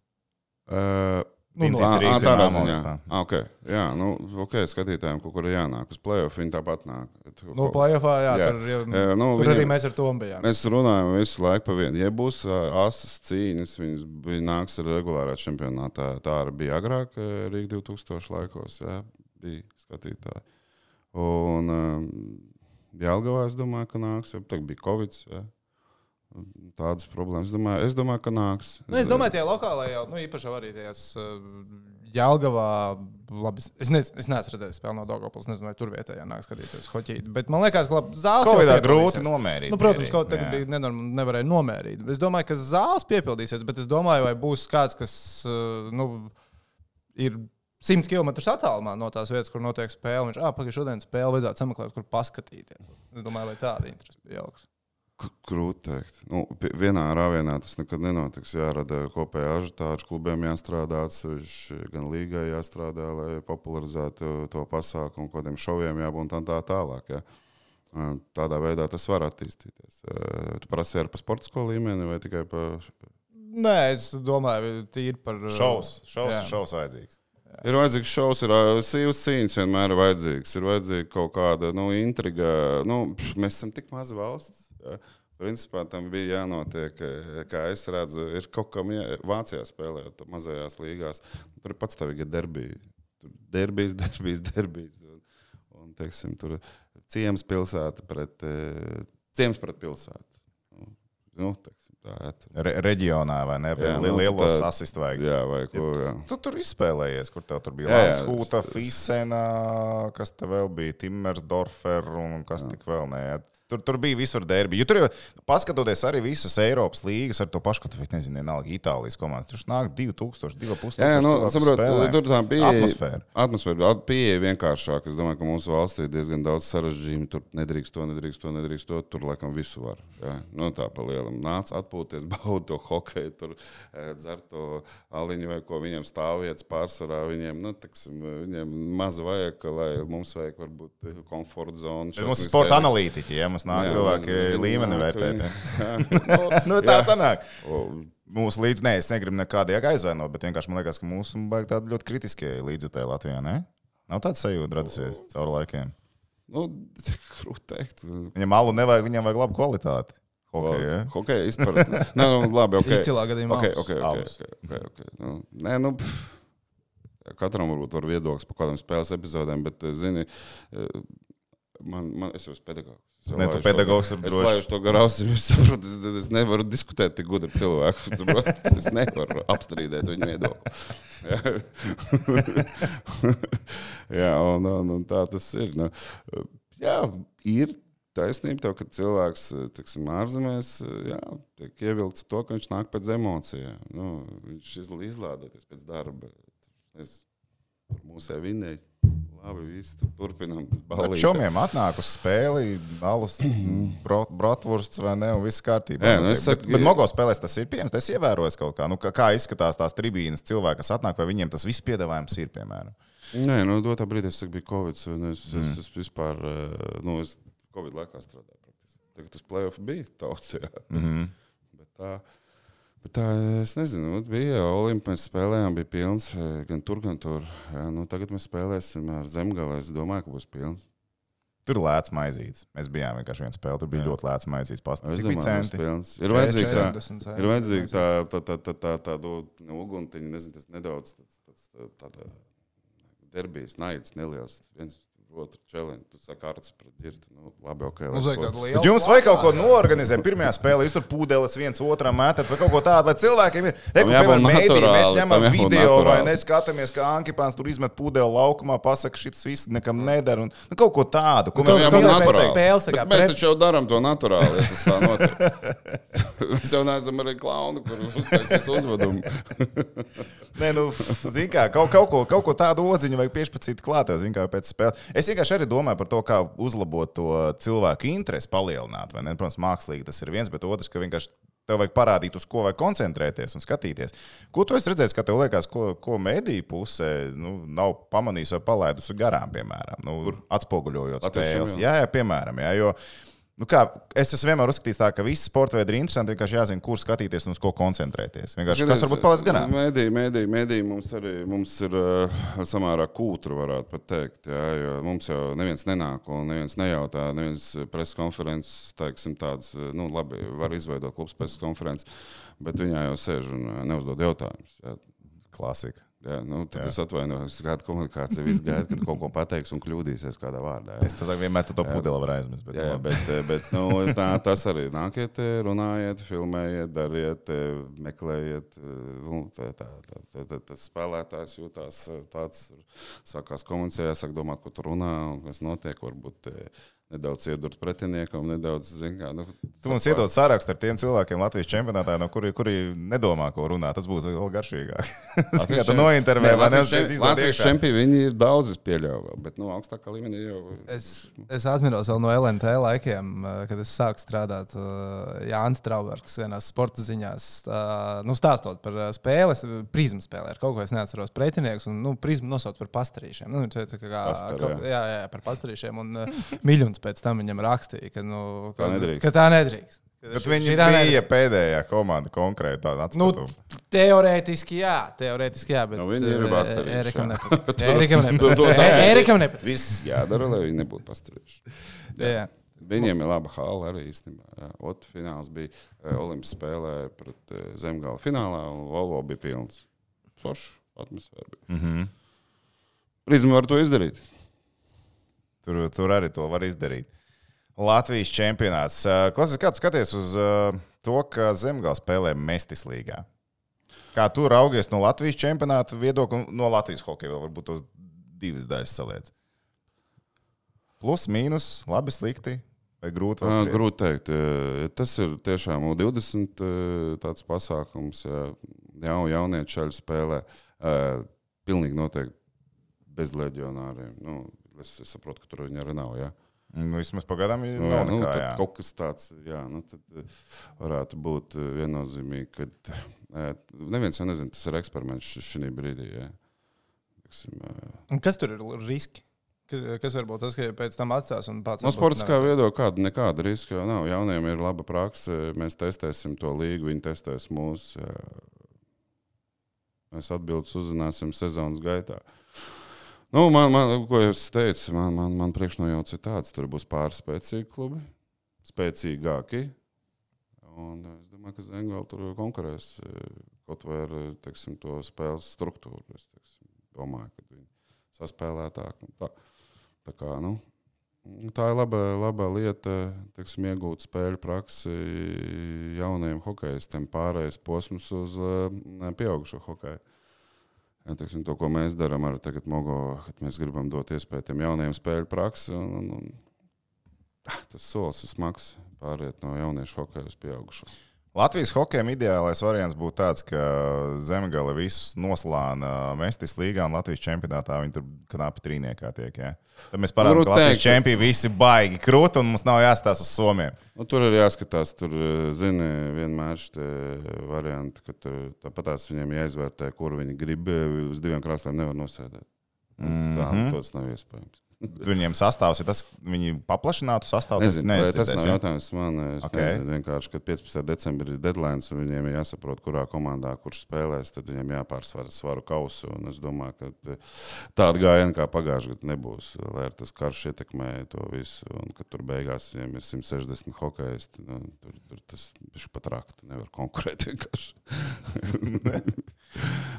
Uh, Nu, Ā, Rīgas ā, tādā ziņā. tā. Ā, Okay. Jā, nu, ok, skatītājiem kaut kur jānāk uz playoff. Viņi tāpat nāk. Nu, playoffā, jā, Jā. tur, jau, Jā, nu, tur arī viņiem- mēs ar to bijām. Mēs runājam visu laiku par vienu. Ja būs asas cīņas, viņas bija nāks ar regulārā čempionātā. Tā arī bija agrāk, Rīga 2000 laikos. Jā, bija skatītāji. Un um, Jālgavā es domāju, ka nāks, jo tagad bija Covid. Jā. Tādas problēmas. Es domāju, es domāju ka nāks. Nu, es domāju, tie lokālajie jau nu, īpaši arī tajās uh, Jālgavā. Labi, es- ne, es neesmu redzējis spēli no Dārgopas. Nezinu, vai tur vietējā nāk skatīties hoķīt. Bet man liekas, ka zāles jau Covidā piepildīsies. grūti nomērīt. Nu, protams, kaut tagad bija nenorm, nevarēja nomērīt. Es domāju, ka zāles piepildīsies, bet es domāju, vai būs kāds, kas uh, nu, ir 100 km attālumā no tās vietas, kur notiek spēle. Viņš ah, pagaidi, šodien spēle vajadzētu sameklēt, kur paskatīties. Es domāju, vai tāda interese pieaugs. Grūti teikt. Nu, vienā rāvienā tas nekad nenotiks. Jārada kopējā ažiotāža, klubiem jāstrādā, atsevišķi gan līgai jāstrādā, lai popularizētu to pasākumu, kādiem šoviem jābūt un tā, tā tālāk. Ja. Tādā veidā tas var attīstīties. Ā, Tu prasīji ar pa sporta skolu līmeni vai tikai par. Nē, es domāju, tīri par uh, Šaus, šaus, jā. šaus vajadzīgs. Ir vajadzīgs šaus, ir ā, sīvas cīņas, vienmēr ir vajadzīgs. Ir vajadzīga kaut kāda nu, intriga. Nu, pff, mēs esam tik maza valsts. Principā tam bija jānotiek, kā es redzu, ir kaut kam jā, Vācijā spēlējot mazajās līgās. Tur ir patstāvīgi derbiji. Tur derbijas, derbijas, derbijas. Un, un, teiksim, tur ciems pilsēta pret, ciems pret pilsētu. Nu, teiksim, Tā, jā, Re reģionā vai ne? Jā, nu, Lielos tā- asistu vajag. jā, vai ko. Jā. Tu tur izspēlējies, kur tev tur bija Jā, jā. Lanskūta, Fisena, kas te vēl bija, Timmersdorfer un kas tik vēl ne. Tur, tur bija visur derbi. Jo Tur jau, paskatoties arī visas Eiropas līgas ar to pašu, ka tu nezini, vienalga Itālijas komandas. Tur nāk 2000, 2,5 Jā, jā, nu, saprot, tur tā pieeja. Atmosfēra. Atmosfēra at- pieeja vienkāršāk. Es domāju, ka mūsu valstī ir diezgan daudz sarežģījumu. Tur nedrīkst to, nedrīkst to, nedrīkst to. Tur laikam visu var. Jā. Nu, tā pa lielam. Nāc atpūties, baudi to hokeju, tur eh, dzer to aliņu vai ko. Viņiem stāvvietas pārsvarā. Viņiem, nu, teksim, viņiem maz vajag, lai mums vajag varbūt komforta zonu. Mums sporta analītiķi, ja mums nāk Jā, cilvēki mums- līmeni nāk vērtēt. viņi- ja. nu, tā Jā. sanāk. Mūsu līdzi, nē, es negribu nekādu aizvainot, bet vienkārši man liekas, ka mūsu vajag tādu ļoti kritiskie līdzjutēji Latvijā. Ne? Nav tāds sajūta radusies caur laikiem. Nu, grūti teikt. Viņam alu nevajag, viņam vajag labu kvalitāti. Okay, ja? Hokeja izpratne. Nē, nu, labi, ok. Izcilā gadījumā Okay, okay, okay, okay, okay, okay. Nu, nē, nu, pff, katram varbūt var viedoklis par kādām spēles epizodēm, bet, eh, zini, eh, man, man es jau esmu pedagogs. Es Ne, tu pedagogs ir Es droši. laižu to garausim, es saprotu, es, es nevaru diskutēt tik gudri cilvēku. Es nevaru apstrīdēt viņu viedokli. Jā, un, un, un tā tas ir. Nu, jā, ir taisnība tev, ka cilvēks, tiksim, ārzemēs, jā, tiek ievilkts to, ka viņš nāk pēc emocijām. Nu, viņš izl- izlādēties pēc darba. Es mūsē vinēju. Labi, viss tur turpinām. Ar čomiem atnāk uz spēli, alus, bratwursts vai ne, un viss kārtībā. Jā, nu es bet, saku, bet ja- Mogo spēlēs tas ir pieejams, tas ievērojis kaut kā. Nu, kā, kā izskatās tās tribīnes cilvēki, kas atnāk, vai viņiem tas viss piedāvājums ir, piemēram. Nē, nu, dotā brīdī es saku, bija Covid. un Es, mm. es, es vispār, eh, nu, es Covid laikā strādāju. Tagad tas playoff bija tauts. Jā. Mm -hmm. Bet tā, bet tā, es nezinu, nu, bija Olimpiskā mēs spēlējām, bija pilns eh, gan tur, gan tur. Jā, nu, tagad mēs spēlēsim ar Zemgāli. Es domāju, ka būs pilns. Tur lēts maizītes. Mēs bijām vienkārši viens spēle. Tur bija Jā. ļoti lēts maizītes. Es Pastāv, cik domāju, bija centi. pilns. Ir vajadzīgs tā, 40 ir vajadzīga tā, tā, tā, tā, tā, tāda uguntiņa, nezinu, tas nedaudz tāds, tāds, tāda derbijas, naids, neliels. Viens otru čeliņu, tu saki, kārtas pret ģirtu. Nu, labi, ok. lielu. jums vajag kaut ko noorganizēt. Pirmā spēlē jūs tur pūdeles viens otram metat vai kaut ko tādu, lai cilvēkiem ir. Reku, piemēram, mēdī, mēs ņemam video vai naturāli. neskatāmies, kā Ankipāns tur izmet pūdeli laukumā, pasaka, šis viss nekam nedara. Un, nu, kaut ko tādu, ko Tam mēs kā pēc spēles, Bet Mēs taču jau darām to naturāli. Ja tas tā notiek. mēs jau neesam arī klauni, kur uztaisīs uzvedumu. Nē, nu, zin kā, kaut, kaut, ko, kaut ko tādu odziņu vajag 15 klāt, zin kā pēc spēles. Es vienkārši arī domāju par to, kā uzlabot to cilvēku interesi, palielināt. vai ne? Protams, mākslīgi tas ir viens, bet otrs, ka vienkārši tev vajag parādīt, uz ko vajag koncentrēties un skatīties. Ko tu esi redzējis, ka tev liekas, ko, ko mediju pusē nu, nav pamanījis vai palaidusi garām, piemēram, nu, atspoguļojot spēles? jā. Jā, piemēram, jā, jo Nu kā, es esmu vienmēr uzskatījis, tā, ka visi sporta veidi ir interesanti. Vienkārši jāzina, kur skatīties un uz ko koncentrēties. Vienkārši kas varbūt paliks garām. Mēdī, mēdī, mēdī mums arī mums ir uh, samērā kūtra, varētu pat teikt. Jā, jo mums jau neviens nenāk un neviens nejautā. Neviens preses konferences, teiksim, tāds, uh, nu, labi, var izveidot klubs preses konferences, bet viņā jau sēž un uh, neuzdod jautājumus. Jā. Klasika. Jā, nu, tad Jā. es atvainojos, kāda komunikācija viss gaida, kad kaut ko pateiks un kļūdīsies kādā vārdā. Jā. Es tam vienmēr to pudeli varu aizmirst. Bet, Jā, jā, bet, bet nu, tā, tas arī nākiet, runājiet, filmējiet, dariet, meklējiet. Nu, tā, tā, tā, tā, tā, tas spēlētājs jūtās tāds, sākās komunicēt, sāk domāt, ko tur runā un kas notiek. Varbūt eh, nedaudz iedurt pretiniekam, nedaudz zina. Nu, Tu mums iedod sarakstu ar tiem cilvēkiem Latvijas čempionātā, no kuriem kuri nedomā, ko runā. Tas būs vēl garšīgāk. Kā tu nointervē, vai ne? Izdod Latvijas čempioni, viņi ir daudz pieļāvā, bet nu, augstākā līmenī jau. Es, es atceros vēl no LNT laikiem, eh, kad es sāku strādāt uh, Jānis Traubergs vienā sporta ziņās. Uh, nu, stāstot par spēli, prizmu spēlē ar kaut ko es neatceros pretinieks. Un, nu, prizmu nosauc par pastarīšiem. Nu, tā, tā kā, Pastar, jā. jā, jā, par pastarīšiem. Un Miļons pēc tam viņam rakstīja, ka, nu, ka, nedrīkst. ka tā nedrīkst. Bet viņi šitā bija pēdējā komanda konkrēti Nu, teorētiski, jā, teorētiski, jā, bet Nu, viņi ir eh, bastarīši, Erikam jā. nepatīk. Erikam nepatīk. Erikam nepatīk. Viss jādara, lai viņi nebūtu pastarījuši. Jā, jā. Viņiem ir laba hala arī īstenībā. Otrs fināls bija eh, Olimpas spēlē pret eh, Zemgālu finālā, un Volvo bija pilns. Forši atmosfēra bija. Mm -hmm. Prizma var to izdarīt. tur, tur arī to var izdarīt. Latvijas čempionāts. Klausies, kā tu skaties uz to, ka Zemgals spēlē Mestis līgā? Kā tu raugies no Latvijas čempionāta viedokļa, no Latvijas hokeja vēl varbūt tos divas daļas saliec? Plus, mīnus, labi, slikti. Vai grūti vēl Ā, spriest? Grūti teikt. Tas ir tiešām U20 eh, tāds pasākums. Jā, Jā, jaunieši šādi spēlē. Pilnīgi noteikti bez leģionāriem. Nu, es, es saprotu, ka tur viņi arī nav. Jā. Nu, vismaz pagaidām ir Nu, nav nu, nekā, jā. kaut kas tāds jā, nu, tad, eh, varētu būt eh, viennozīmīgi, ka eh, neviens jau nezina, tas ir eksperiments šī brīdī. Jā. Teiksim, Un kas tur ir riski? Kas, kas var būt tas, ka pēc tam atstās un pats No sportiskā viedokļa kāda, nekāda riska jau nav. Jauniem ir laba praksa. Mēs testēsim to līgu, viņi testēs mūs. Mēs atbildēsim, uzzināsim sezonas gaitā. Nu, man, man, ko es teicu, man, man, man priekšnojauts ir tāds, tur būs pāris spēcīgi klubi, spēcīgāki. Un es domāju, ka Zengāla tur konkurēs eh, kaut vai ar eh, teiksim, to spēles struktūru. Es teiksim, domāju, ka viņi saspēlētāk. Tā, tā, kā, nu, tā ir laba, laba lieta, teiksim, iegūt spēļu praksi jauniem hokeistiem, pārējais posms uz eh, pieaugušo hokeju. Ja, teiksim, to, ko mēs darām ar Mogo, kad mēs gribam dot iespēju tiem jauniem spēļu praksi. Un, un, un, ah, tas solis ir smags pāriet no jauniešu hokeja uz pieaugušo. Latvijas hokeja ideālais variants būtu tāds, ka Zemgale visus noslāna Mestis līgā un Latvijas čempionātā viņi tur knapi trīniekā tiek. Ja? Tad mēs parādām, ka Latvijas čempioni visi baigi krūti un mums nav jāstāsta uz Somiem. Nu, tur ir jāskatās, tur eh, zini, vienmēr šie varianti, ka tur tāpat tās viņiem jāizvērtē, kur viņi grib. eh, Uz diviem krāsām nevar nosēdēt. Mm -hmm. Tā nu, tas nav iespējams. Viņiem sastāvs ir tas, ka viņi paplašinātu sastāvu. Nezinu, vai tas nav ja? jautājums man. Es Ok. okay. nezinu, vienkārši, kad 15. decembrī ir deadline, un viņiem ir jāsaprot, kurā komandā kurš spēlēs, tad viņiem jāpārsver svaru kausu. Un es domāju, ka eh, tāda gājiena kā pagājušajā gadā nebūs, lai tas karš ietekmē to visu. Un kad tur beigās viņiem ir 160 hokejas, nu, tur, tur tas ir pat rakt, nevar konkurēt vienkārši.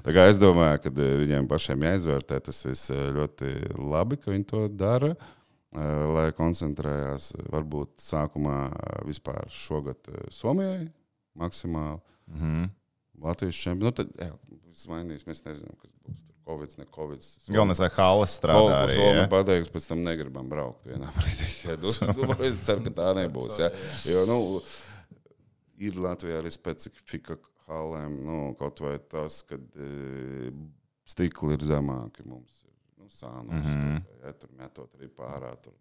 Tā kā es domāju, ka eh, viņiem pašiem jāizvērtē tas viss eh, ļoti labi, ka viņi to dara. eh, Lai koncentrējās varbūt sākumā eh, vispār šogad eh, Somijai maksimāli. Mhm. Latvijas čempionu. Nu, tad viss mainīs. Mēs nezinām, kas būs. Tur Covid, ne Covid. Galvenais, lai Halles strādā arī. Somija Ja? pateiks, pēc tam negribam braukt vienā brīdī. Ja, nu, nu, es ceru, ka tā nebūs. Ja. Jo, nu, ir Latvijā arī specifika halēm. Nu, kaut vai tas, ka e, stikli ir zemāki mums. Ir, nu, sānums, mm Mhm. -hmm. ja, tur metot arī pārā. Tur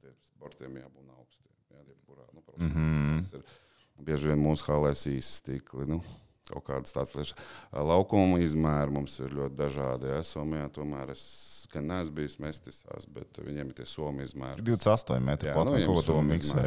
tiem sportiem jābūt augstiem. Ja, jebkurā, nu, protams, Mhm. mums ir bieži vien mūsu halēs īsi stikli. Nu. Kaut kādas tādas lietas. Laukuma izmēri mums ir ļoti dažādi. Ja, Somijā tomēr es gan neesmu bijis mestisās, bet viņiem ir tie somi izmēri. 28 metri plati, nu, ko Somi miksē.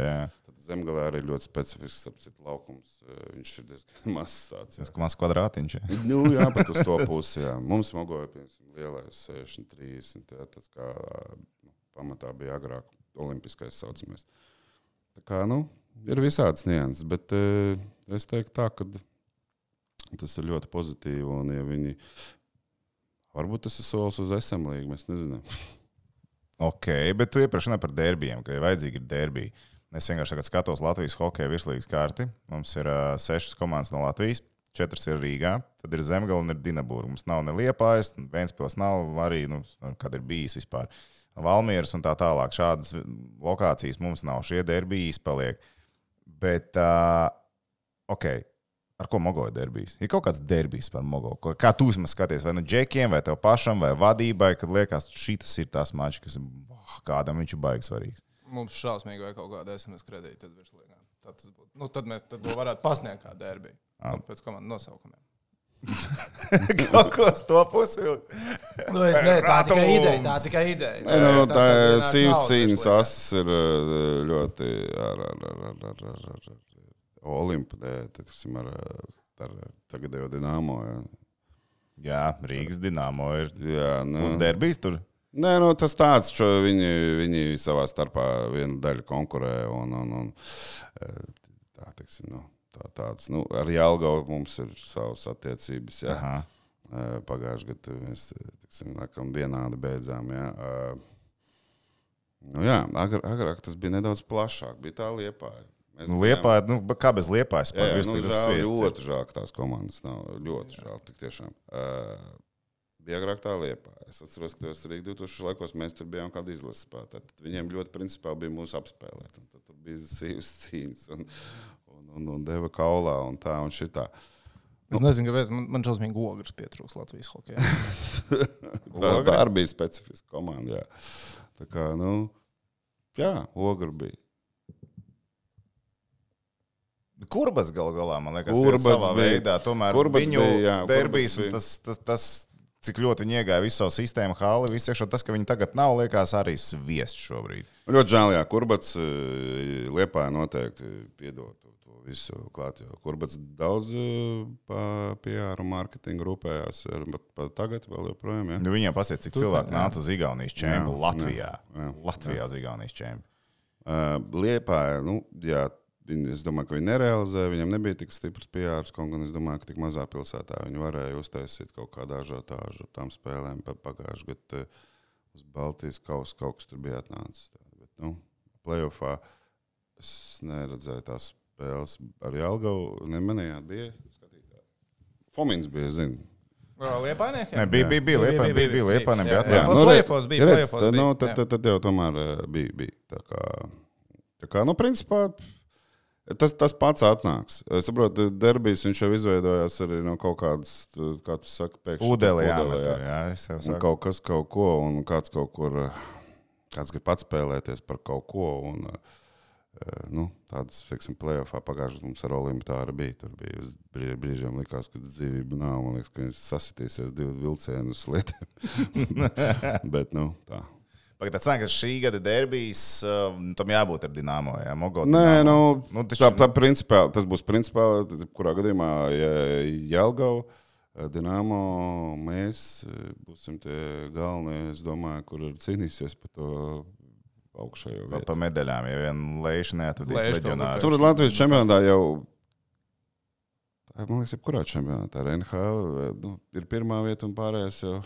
zemgalē arī ļoti specifisks apcīt, laukums. Viņš ir diezgan mazs. Tas mazs kvadrātiņš. Nu, jā, pat uz to pusi. Jā. Mums mogoja piemēram, lielais 60, 30. Jā, tas kā nu, pamatā bija agrāk olimpiskais saucamais. Tā kā, nu, ir visādas nianses, bet es teiktu tā, ka tas ir ļoti pozitīvi. Un, ja viņi, varbūt tas ir solis uz SM līniju, mēs nezinām. Ok, bet tu iepriekš runāji par derbijiem, ka ir vajadzīgi ir derbiji. Es vienkārši skatos Latvijas hokeja virslīgas karti. Mums ir uh, sešas komandas no Latvijas, četras ir Rīgā, tad ir Zemgala un ir Dienabūra. Mums nav ne Liepājas, Vēnspils nav arī, nu, kad ir bijis vispār. Valmieras un tā tālāk. Šādas lokācijas mums nav. Šie derbiji izpaliek. Bet, uh, ok, ar ko Mogo ir derbijs? Ir kaut kāds derbijs par Mogo. Kā tu vismaz skaties, vai nu džekiem, vai tev pašam, vai vadībai, kad liekas, šis ir tas mačs, kas oh, kādam viņš ir baigs svarīgs. Mums šausmīgi vajag kaut kādu SMS kredītu. Tad, virslīgā. tad, tas būtu- nu, tad mēs tad to varētu pasniegt kā derbiju. Pēc komandas nosaukumiem. kaut ko uz to pusi vēl. Nu, es, ne, tā Rātums! tikai ideja. Tā tikai ideja. Nē, nu, tā ir vienāk sīvas naudas cīņas asas ir eh, ļoti ar, ar, ar, ar, ar, ar, ar, ar Olimpādē, tiksim, ar, ar tagadējo Dienāmo. Jā, Jā, Rīgas dīnāmo ir. jā nu. Uz derbijas tur. Nē, nu, tas tāds, ka viņi, viņi savā starpā viena daļa konkurē. Un, un, un, eh, tā, teiksim, nu, tā, tāds, nu, ar Jālgaunu mums ir savas attiecības. Jā. Aha. Eh, Pagājušajā gadā mēs tiksim, vienādi beidzām. Jā. Eh, Nu, jā, agr, agrāk tas bija nedaudz plašāk. Bija tā liepa. Nu, Liepā, nu, kā bez liepājas? Jā, jā, Pagaidzi, nu, žēl, sviests ir. ļoti žēl, ka tās komandas nav. Ļoti žēl, tik tiešām. Uh, bija agrāk tā liepa. Es atceros, ka tas arī 2000 laikos mēs tur bijām kādi izlases. Tad Viņiem ļoti principāli bija mūsu apspēlēt. Un tad tur bija sīvas cīņas un, un, un, un deva kaulā un tā un šitā. Es nezinu, kāpēc man, man šausmīgi ogres pietrūks Latvijas hokeja. Tā, tā arī bija specifiska komanda. Jā. Tā kā, nu, jā, ogri bija. Kurbas gal galā, man liekas, Kurbas ir savā bija. veidā. Tomēr Kurbas viņu bija, jā, derbijas, bija. tas, tas, tas, cik ļoti viņi iegāja visu savu sistēmu, hali, visu iekšā, tas, ka viņi tagad nav, liekas, arī sviests šobrīd. Ļoti žēl, jā, Kurbats eh, Liepā noteikti piedod to, to visu klāt. Jo Kurbats daudz eh, pa PR un mārketingu rūpējās, ir, bet pat tagad vēl joprojām. Jā. Nu, viņiem pasies, cik cilvēki jā. nāca uz Igaunijas čempionu Jā, Latvijā. jā, Latvijā uz Igaunijas čempionu. Uh, Liepā, nu, jā, es domāju, ka viņi nerealizēja, viņam nebija tik stiprs PR, kaut gan es domāju, ka tik mazā pilsētā viņi varēja uztaisīt kaut kādu ažiotāžu tām spēlēm. Pa- Pagājušajā gadā uz Baltijas kausa kaut kas tur bija atnācis. Bet, nu, playoffā es neredzēju tās spēles ar Jālgavu. Nemanījāt, bija skatītāji. Fomins bija, zinu. Liepainiekiem? Nē, bija, bija, bija, Liepā, bija, bija, Jā, jā. atnākts. Nu, re- playoffs bija, playoffs tad, bija, nu, tad, tad, tad jau tomēr bija. bija. Tā kā, tā kā, nu, principā, tas, tas pats atnāks. Es saprotu, derbijas viņš jau izveidojās arī no kaut kādas, kā tu saki, pēkšņi. Ūdelī, jā, jā. jā, es jau Un saku. kaut kas kaut ko, un kāds kaut kur, kāds grib atspēlēties par kaut ko. Un, eh, Nu, tādas, teiksim, plēsoņā pagājušajā mums ar arī bija. Tur bija brī- brīžiem, likās, ka dzīvība nav. Man liekas, ka viņas sasitīsies divu vilcienu slietēm. Bet, nu, tā. Pagaid, Tas nāk, ka šī gada derbijas uh, tam jābūt ar Dienāmo. Jā, Mogo, Nē, Dinamo. nu, Nu, nu, taču- tā, tā principā, tas būs principāli, tad, kurā gadījumā Jālgava, Dienāmo, mēs eh, būsim tie galvenie, es domāju, kur ir cīnīsies par to augšējo Pa, pa medaļām, ja vien lēšu neatradīs Lēšu leģionārs. Tur Latvijas čempionātā jau, man liekas, jebkurā čempionātā ar NHL nu, ir pirmā vieta un pārējais jau.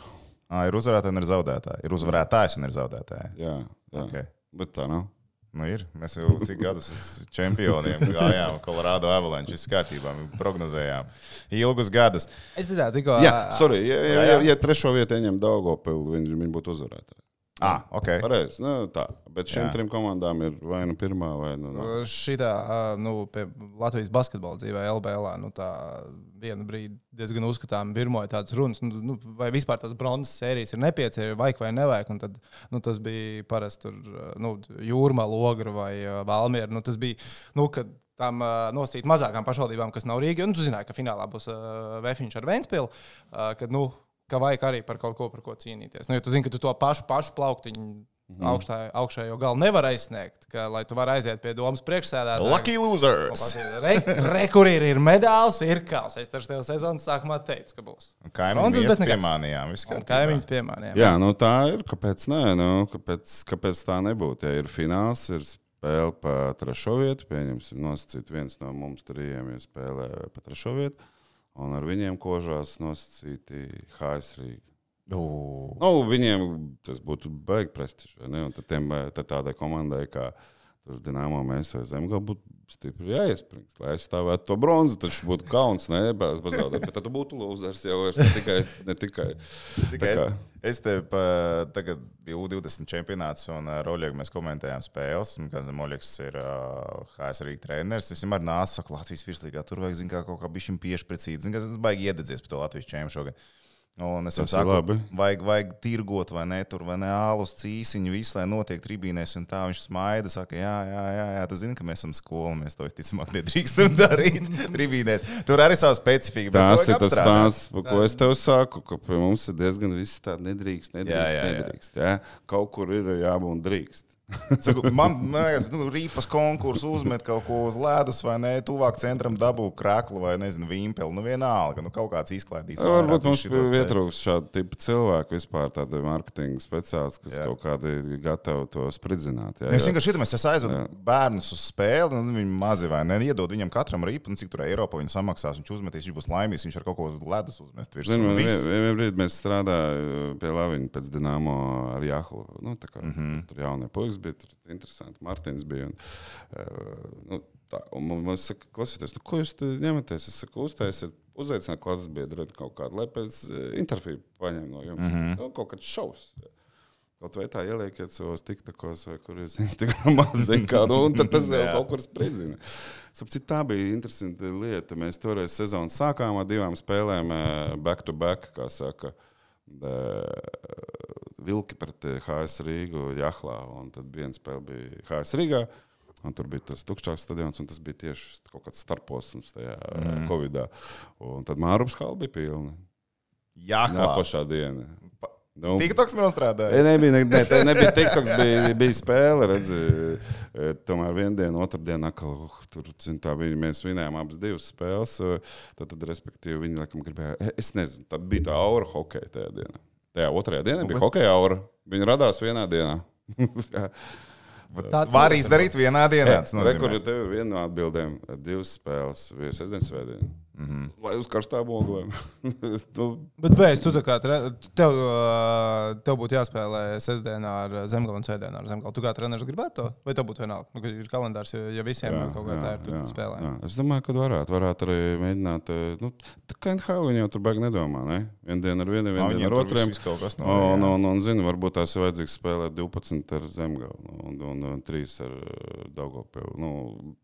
Ah, ir uzvarētāji un ir zaudētāji. Ir uzvarētājs un ir zaudētāji. Jā, jā. Okay. bet tā nav. Nu, ir. Mēs jau cik gadus čempioniem gājām, Colorado Avalanche viss kārtībā, prognozējām ilgus gadus. Es tikai tikko. Jā, sorry, ja, ja, ja, ja trešo vietu ieņem Daugopilu, viņi, viņi būtu uzvarētāji. Ah, ok. Pareizi. Nu, tā. Bet šīm trim komandām ir vai nu pirmā, vai nu. nu. Šitā, nu, pie Latvijas basketbola dzīvē, LBL, nu, tā vienu brīdi diezgan uzskatām, virmoja tādas runas, nu, nu, vai vispār tas bronzas sērijas ir nepieciešams, vajag vai nevajag. Un tad, nu, tas bija parasti tur, nu, jūrmā, logra vai valmiera. Nu, tas bija, nu, kad tām uh, nosīt mazākām pašvaldībām, kas nav Rīga. Un tu zināji, ka finālā būs uh, Vēfiņš ar Vēnspili. Uh, kad, nu, ka vajag arī par kaut ko, par ko cīnīties. Nu, ja tu zini, ka tu to pašu, pašu plauktiņu Mhm. augstā, augšējo galu nevar aizsniegt, ka, lai tu varētu aiziet pie domas priekšsēdētāja. Lucky losers! Re, re, kur ir, ir medālis, ir kāls. Es taču tev sezonas sākumā teicu, ka būs. Nekas. piemānījām. kaimiņš piemānīja. Jā, nu tā ir. Kāpēc nē? Nu, kāpēc, kāpēc tā nebūtu? Ja ir fināls, ir spēle pa trešo vietu, pieņemsim, nosacīt viens no mums trījiem, ja spēlē pa trešo vietu, un ar viņiem kožās nosacīti HS Rīga. Nu, viņiem tas būtu baigi prestižs. Tad, tiem, tad tādai komandai, kā Dienāmo mēs vai Zemgala, būtu stipri jāiespringst, lai aizstāvētu to bronzu. Tas būtu kauns, ne pazaudēt. Bet tad tu būtu lūzers jau vairs ne tikai. Ne tikai. Tikai es, es te pa, tagad bija U20 čempionāts, un ar Oļegu mēs komentējām spēles. zinām, Oļegs ir uh, HS Rīgas treneris. Es vienmēr nācu, saku, Latvijas virslīgā tur vajag zin, kā, kaut kā bišķiņ pieši precīzi. Zin, kā, Es baigi iededzies par to Latvijas čempionu šogad. Un es jau saku, labi. vajag, vajag tirgot, vai ne, tur, vai ne, ālus, cīsiņu, visu, lai notiek tribīnēs. Un tā viņš smaida, saka, jā, jā, jā, jā tu zini, ka mēs esam skola, mēs to visticamāk nedrīkstam darīt tribīnēs. Tur arī savu specifiku. to ir tas stāsts, par ko es tev saku, ka pie mums ir diezgan viss tāds nedrīkst, nedrīkst, Jā, jā, jā. nedrīkst. Jā. Kaut kur ir jābūt drīkst. Saku, man liekas, nu, rīpas konkurss uzmet kaut ko uz ledus, vai ne? Tuvāk centram dabū krāklu vai, nezinu, vīmpeli. Nu, vienalga, nu, kaut kāds izklaidīts. Varbūt vairāk mums pietrūks šādu tipu cilvēku vispār, tādu mārketinga speciālistu, kas Jā. kaut kādi ir gatavi to spridzināt. Jā, Nu, Es jo- vienkārši šitā mēs aizvedu Jā. bērnus uz spēli, un viņi mazi vai ne. Iedod viņam katram rīpu, un cik tur Eiropā viņi samaksās. Viņš uzmetīs, viņš būs laimīgs, viņš ar kaut ko uz ledus uzmest. Zinu, man vien- vienā brīdī mēs strādājām pie Latvijas pēc Dienāmo ar Jāhlu. Nu, kā, mm. -hmm. Tur jaunie puikas bija tur interesanti. Martins bija. Un, uh, nu, tā, un man, man saka, klausieties, nu, ko jūs te ņematies? Es saku, uztaisiet, uzaicināt klases biedru kaut kādu, lai pēc uh, interviju paņem no jums. Mm -hmm. nu, kaut kāds šovs. Kaut vai tā ieliekiet savos tiktakos, vai kur jūs Instagramā zināt, kādu, un tad tas jau kaut kur spridzina. Sapcīt, tā bija interesanta lieta. Mēs toreiz sezonu sākām ar divām spēlēm, eh, back to back, kā saka. Eh, Vilki pret eh, HS Rīgu, Jahlā, un tad viena spēle bija HS Rīgā. Un tur bija tas tukšāks stadions, un tas bija tieši kaut kāds starposms tajā mm. Covid-19. Un tad Mārupas hala bija pilna. Jā, kā Nākošā diena. Nu, TikToks nostrādāja. E, Nebija, ne, ne, nebija TikToks, bija, bija spēle. Redzi, E, tomēr vienā dienā, otrā dienā, atkal, uh, tur zin, tā, bija, mēs vinējām abas divas spēles. e, Tad, tad respektīvi, viņi laikam gribēja. e, Es nezinu, tad bija tā aura hokeja tajā dienā. Tajā otrajā dienā bija hokeja aura. Viņa radās vienā dienā. Tāds Var ir. izdarīt vienā dienā. tas nozīmē. ir tev viena no atbildēm, divas spēles, viena sestdienas svētdiena. Mm Mhm. -hmm. Lai uz karstām oglēm. nu, Bet, beidz, tu kā tev, ā, tev būtu jāspēlē sestdienā ar Zemgālu un sēdienā ar Zemgālu. Tu kā treneris gribētu to? Vai tev būtu vienalga? Nu, ir kalendārs, ja, visiem jā, kaut kā tā ir, tad spēlē. jā. Es domāju, ka varētu, varētu arī mēģināt. eh, Nu, tā kā NHL viņi jau tur baigi nedomā. Ne? Vienu dienu ar vienu viņiem dienu ar otriem. viss kaut kas no- Un, jā. un, un, zinu, varbūt tās ir vajadzīgs spēlēt 12 ar Zemgālu un, un, un 3 ar eh, Daugopilu. Nu,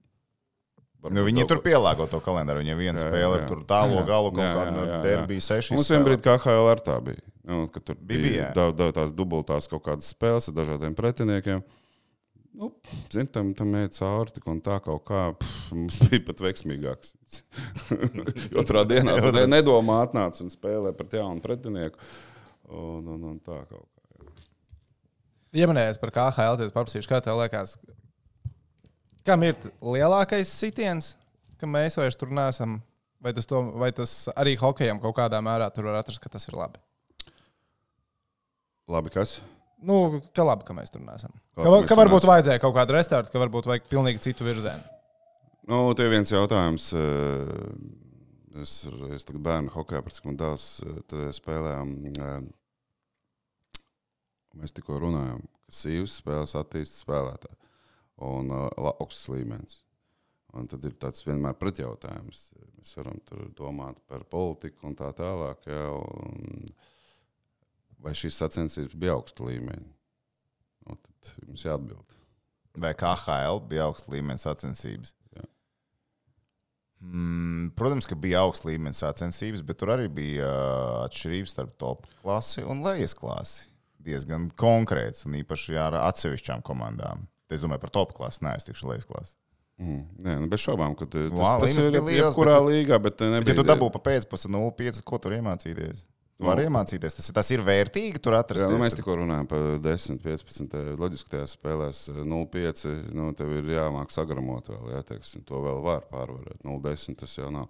Nu, viņi tur pielāgo to kalendāru. Viņiem viena spēle tur tālo galu, kaut kāda jā. derbija seši. Mums vienbrīd kā HL ar tā bija. Nu, ka tur Bija, bija, daudz, daudz tās dubultās kaut kādas spēles ar dažādiem pretiniekiem. Nu, Ziniet, tam, tam iet cauri tik un tā kaut kā. Pff, mums bija pat veiksmīgāks. Otrā dienā tu ne- nedomā, atnāc un spēlē pret jaunu pretinieku. Un, un, un tā kaut kā. Iemanējies par KHL, tad paprasīšu, kā tev liekas, kam ir lielākais sitiens, ka mēs vairs tur neesam. Vai tas, to, vai tas arī hokejam kaut kādā mērā tur var atrast, ka tas ir labi? Labi, kas? Nu, ka labi, ka mēs tur neesam. Ka Ka, ka varbūt vajadzēja kaut kādu restartu, ka varbūt vajag pilnīgi citu virzienu. Nu, tie viens jautājums. eh, Es, es tagad bērnu hokeja pēc tam dēls eh, spēlējām. eh, Mēs tikko runājām, ka sīvas spēles attīstīja spēlētāji un uh, augsts līmenis. Un tad ir tāds vienmēr pretjautājums. Mēs varam tur domāt par politiku un tā tālāk. Jā, un vai šīs sacensības bija augsta līmeņa? Nu, tad jums jāatbild. Vai KHL bija augsts līmenis sacensības? Mm, protams, ka bija augsts līmenis sacensības, bet tur arī bija uh, atšķirības starp top klasi un lejas klasi. Diezgan konkrēts un īpaši ar atsevišķām komandām. Es domāju par top klasi, nē, es tikšu lejas klasi. Mm, nē, nu bez šaubām, ka tas, Lā, tas ir liels, jebkurā bet- līgā, bet Bet, nebija. ja tu dabū pa pēcpusē 0,5, ko tur iemācīties? Nu. iemācīties. Tas, tas ir vērtīgi tur atrast. Jā, nu, mēs tikko runājam par 10, 15. Loģiski tajās spēlēs 0,5. Nu, tev ir jāmāk sagramot vēl. Jā, teiksim, to vēl var pārvarēt. 0,10 tas jau nav.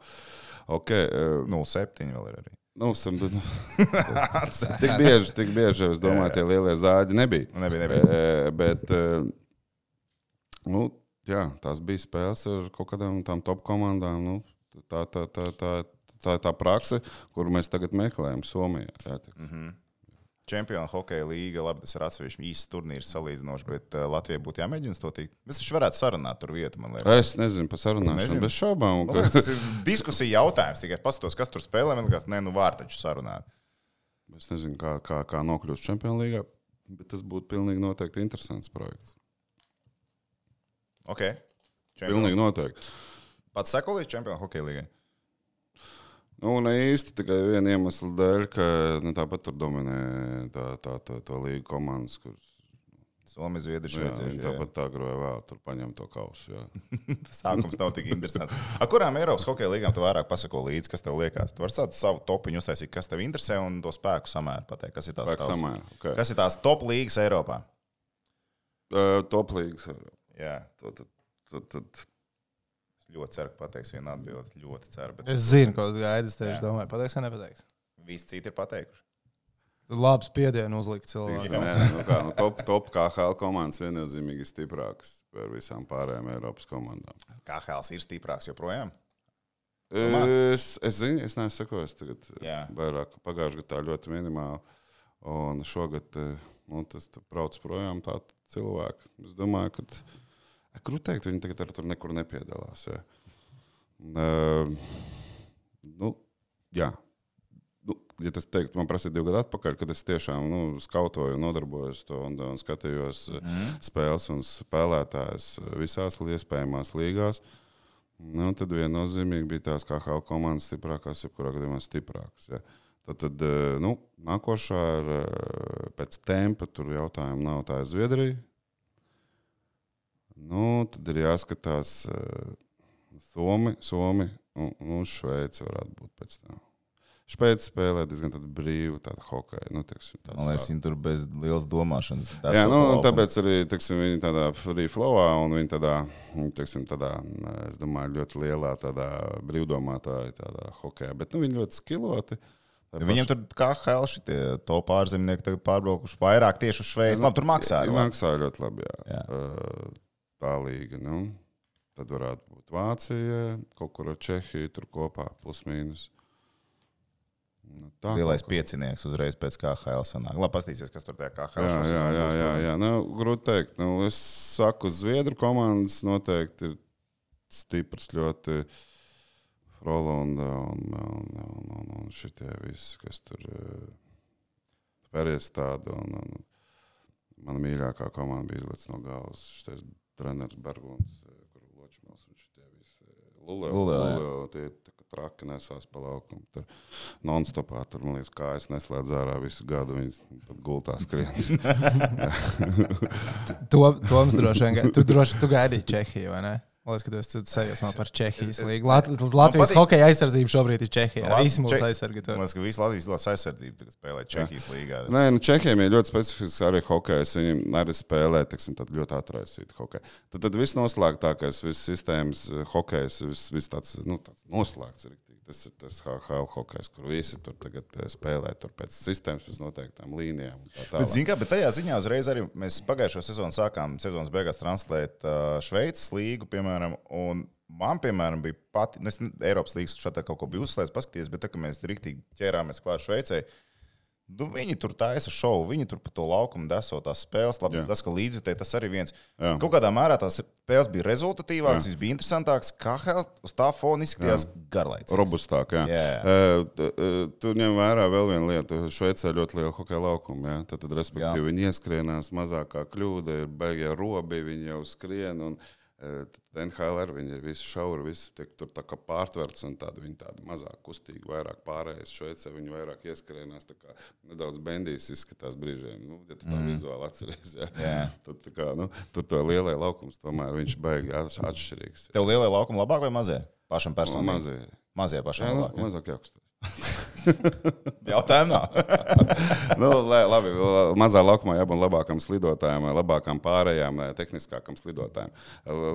Okay, eh, 0,7 vēl ir arī. nu, sam, nu, tik bieži, tik bieži, es domāju, tie lielie zāģi nebija. Nebija, nebija. Eh, Bet, eh, nu, jā, tās bija spēles ar kaut kādām tām top komandām. Nu, tā, tā, tā, tā, tā ir tā praksa, kuru mēs tagad meklējam Somijā. Jā, tik. Čempionu hokeja līga, labi, tas ir atsevišķi īsts turnīrs salīdzinoši, bet uh, Latvijai būtu jāmēģina to tikt. Mēs taču varētu sarunāt tur vietu, man liekas. Es nezinu par sarunāšanu, Nezinu. bez šaubām. Man Ka... tas ir diskusija jautājums. Tikai paskatos, kas tur spēlē. Man liekas, nē, nu var taču sarunāt. Es nezinu, kā, kā, kā nokļūst Champions League, bet tas būtu pilnīgi noteikti interesants projekts. Okay. Pilnīgi noteikti. Pats seko līdz čempionu hokeja līgai. Nu, ne īsti tikai viena iemesla dēļ, ka nu, tāpat tur dominē tā, tā, tā, tā līga komandas, kuras Somija, Zviedrija, Šveice. tāpat tā gribēja vēl tur paņemt to kausu. sākums nav tik interesants. A, kurām Eiropas hokeja līgām tu vairāk pasako līdzi, kas tev liekas? Tu vari sākt savu topiņu uztaisīt, kas tev interesē, un to spēku samēru pateikt, kas ir tās, tavs- okay. kas ir tās top līgas Eiropā. Uh, top līgas. Jā, Tad, tad, tad, tad, es ļoti ceru, ka pateiks vienu atbildi. Ļoti ceru, bet Es zinu, ko tu gaidi. Es tieši Jā. domāju, pateiks vai nepateiks. visi citi ir pateikuši. Labs spiedienu uzlikt Jā. cilvēkam. nē, nu, kā, nu, top, top KHL komandas viennozīmīgi ir stiprākas par visām pārējām Eiropas komandām. Kā Hēls ir stiprāks joprojām? Es, es zinu, es neesmu sekojis tagad Jā. vairāk. Pagājušajā gadā tā ļoti minimāli. Un šogad eh, nu, tas tur brauc projām tādi cilvēki. Es domāju, ka grūti teikt, viņi tagad tur nekur nepiedalās. Ja. Uh, nu, jā. Nu, ja tas teikt, man prasīja divi gadi atpakaļ, kad es tiešām nu, skautoju, nodarbojos to un, un skatījos mm. spēles un spēlētājus visās iespējamās līgās. Nu, tad viennozīmīgi bija tās KL komandas stiprākās, jebkurā gadījumā stiprākas. Ja. Tad, tad nu, nākošā ir pēc tempa, tur jautājumu nav tā Zviedrija. Nu, tad ir jāskatās Somi, Somi un, un Šveici varētu būt pēc tam. Špēc spēlē diezgan brīvu tādu hokeju. Nu, teiksim, Man liekas, viņi tur bez lielas domāšanas. Jā, nu, tāpēc arī teiksim, viņi tādā free flowā un viņi tādā, teiksim, tādā, es domāju, ļoti lielā tādā brīvdomātāja tādā hokejā. Bet nu, viņi ļoti skiloti. Ja viņam tur kā HL šitie to pārzemnieki pārbraukuši vairāk tieši uz Šveici. Labi, tur maksāja. Viņi maksāja ļoti labi, jā. jā. Tā līga, nu, tad varētu būt Vācija, kaut kur ar Čehiju tur kopā, plus mīnus. Nu, tā, Lielais piecinieks uzreiz pēc KHL sanāk. Labi, paskatīsies, kas tur tajā KHL jā, jā, jā, jā, jā. Nu, grūti teikt. Nu, es saku, Zviedru komandas noteikti ir stiprs ļoti. Rolanda un, un, un, un, un šitie visi, kas tur pēries tādu. Un, un, mana mīļākā komanda bija izlaists no galvas. Šis treneris Bergons, kur Ločmils un šitie visi. Lulē, Lulē, Lulē, tie, traki nesās pa laukumu. Tur non-stopā tur, man liekas, kājas neslēdz ārā visu gadu. Viņas pat gultā skrien. to, Toms droši vien, tu, droši, tu gaidīji Čehiju, vai ne? Ka tas ir sajūsmā par Čehijas līniju. Lat Latvijas hokeja aizsardzība šobrīd ir Čehijā. Lat visi mūsu aizsargi tur. Man liekas, ka visi Latvijas izlases aizsardzība tagad spēlē Čehijas līgā. Nē, nu Čehijam ir ļoti specifisks arī hokejs. Viņi arī spēlē teiksim, ļoti atraisītu hokeju. Tad, tad viss noslēgtākais, viss sistēmas hokejs, viss vis tāds, nu, tāds noslēgts. Ir. Tas ir tas HL hokejs, kur visi tur tagad eh, spēlē tur pēc sistēmas, pēc noteiktām līnijām. Tā bet, kā, bet tajā ziņā uzreiz arī mēs pagājušo sezonu sākām sezonas beigās translēt uh, Šveices līgu, piemēram, un man, piemēram, bija pati, nu, es Eiropas līgas šādā kaut ko biju uzslēdzis, paskatījies, bet tā, kad mēs rīktīgi ķērāmies klāt Šveicei, uh, Nu, viņi tur taisa šovu, viņi tur pa to laukumu deso tās spēles. Labi, Jā. tas, ka līdzjutēji tas arī viens. Jā. Kaut kādā mērā tās spēles bija rezultatīvākas, viņas bija interesantākas. Kā uz tā fona izskatījās garlaicīgs. Robustāk, jā. jā. Uh, tu ņem vērā vēl vienu lietu. Šveicē ļoti liela hokeja laukuma. Tad, tad, respektīvi, jā. viņi ieskrienās mazākā kļūda, ir beigie robi, viņi jau skrien. Un, NHL ar viņu ir visi šauri, visi tiek tur tā kā pārtverts un tādi viņi tādi mazāk kustīgi, vairāk pārējais. Šveicē viņi vairāk ieskrienās, tā kā nedaudz bendīs izskatās brīžiem. Nu, ja tā mm. vizuāli atceries, jā. Yeah. tad tā kā, nu, tur to lielai laukums tomēr viņš baigi atšķirīgs. Jā. Tev lielai laukumi labāk vai mazie? Pašam personīgi? Mazie. Mazie pašam jā, nu, labāk. Nu, mazāk jākustās. Jautājumu nav. nu, labi, mazā laukumā jābūt labākam slidotājam, labākam pārējām, tehniskākam slidotājam.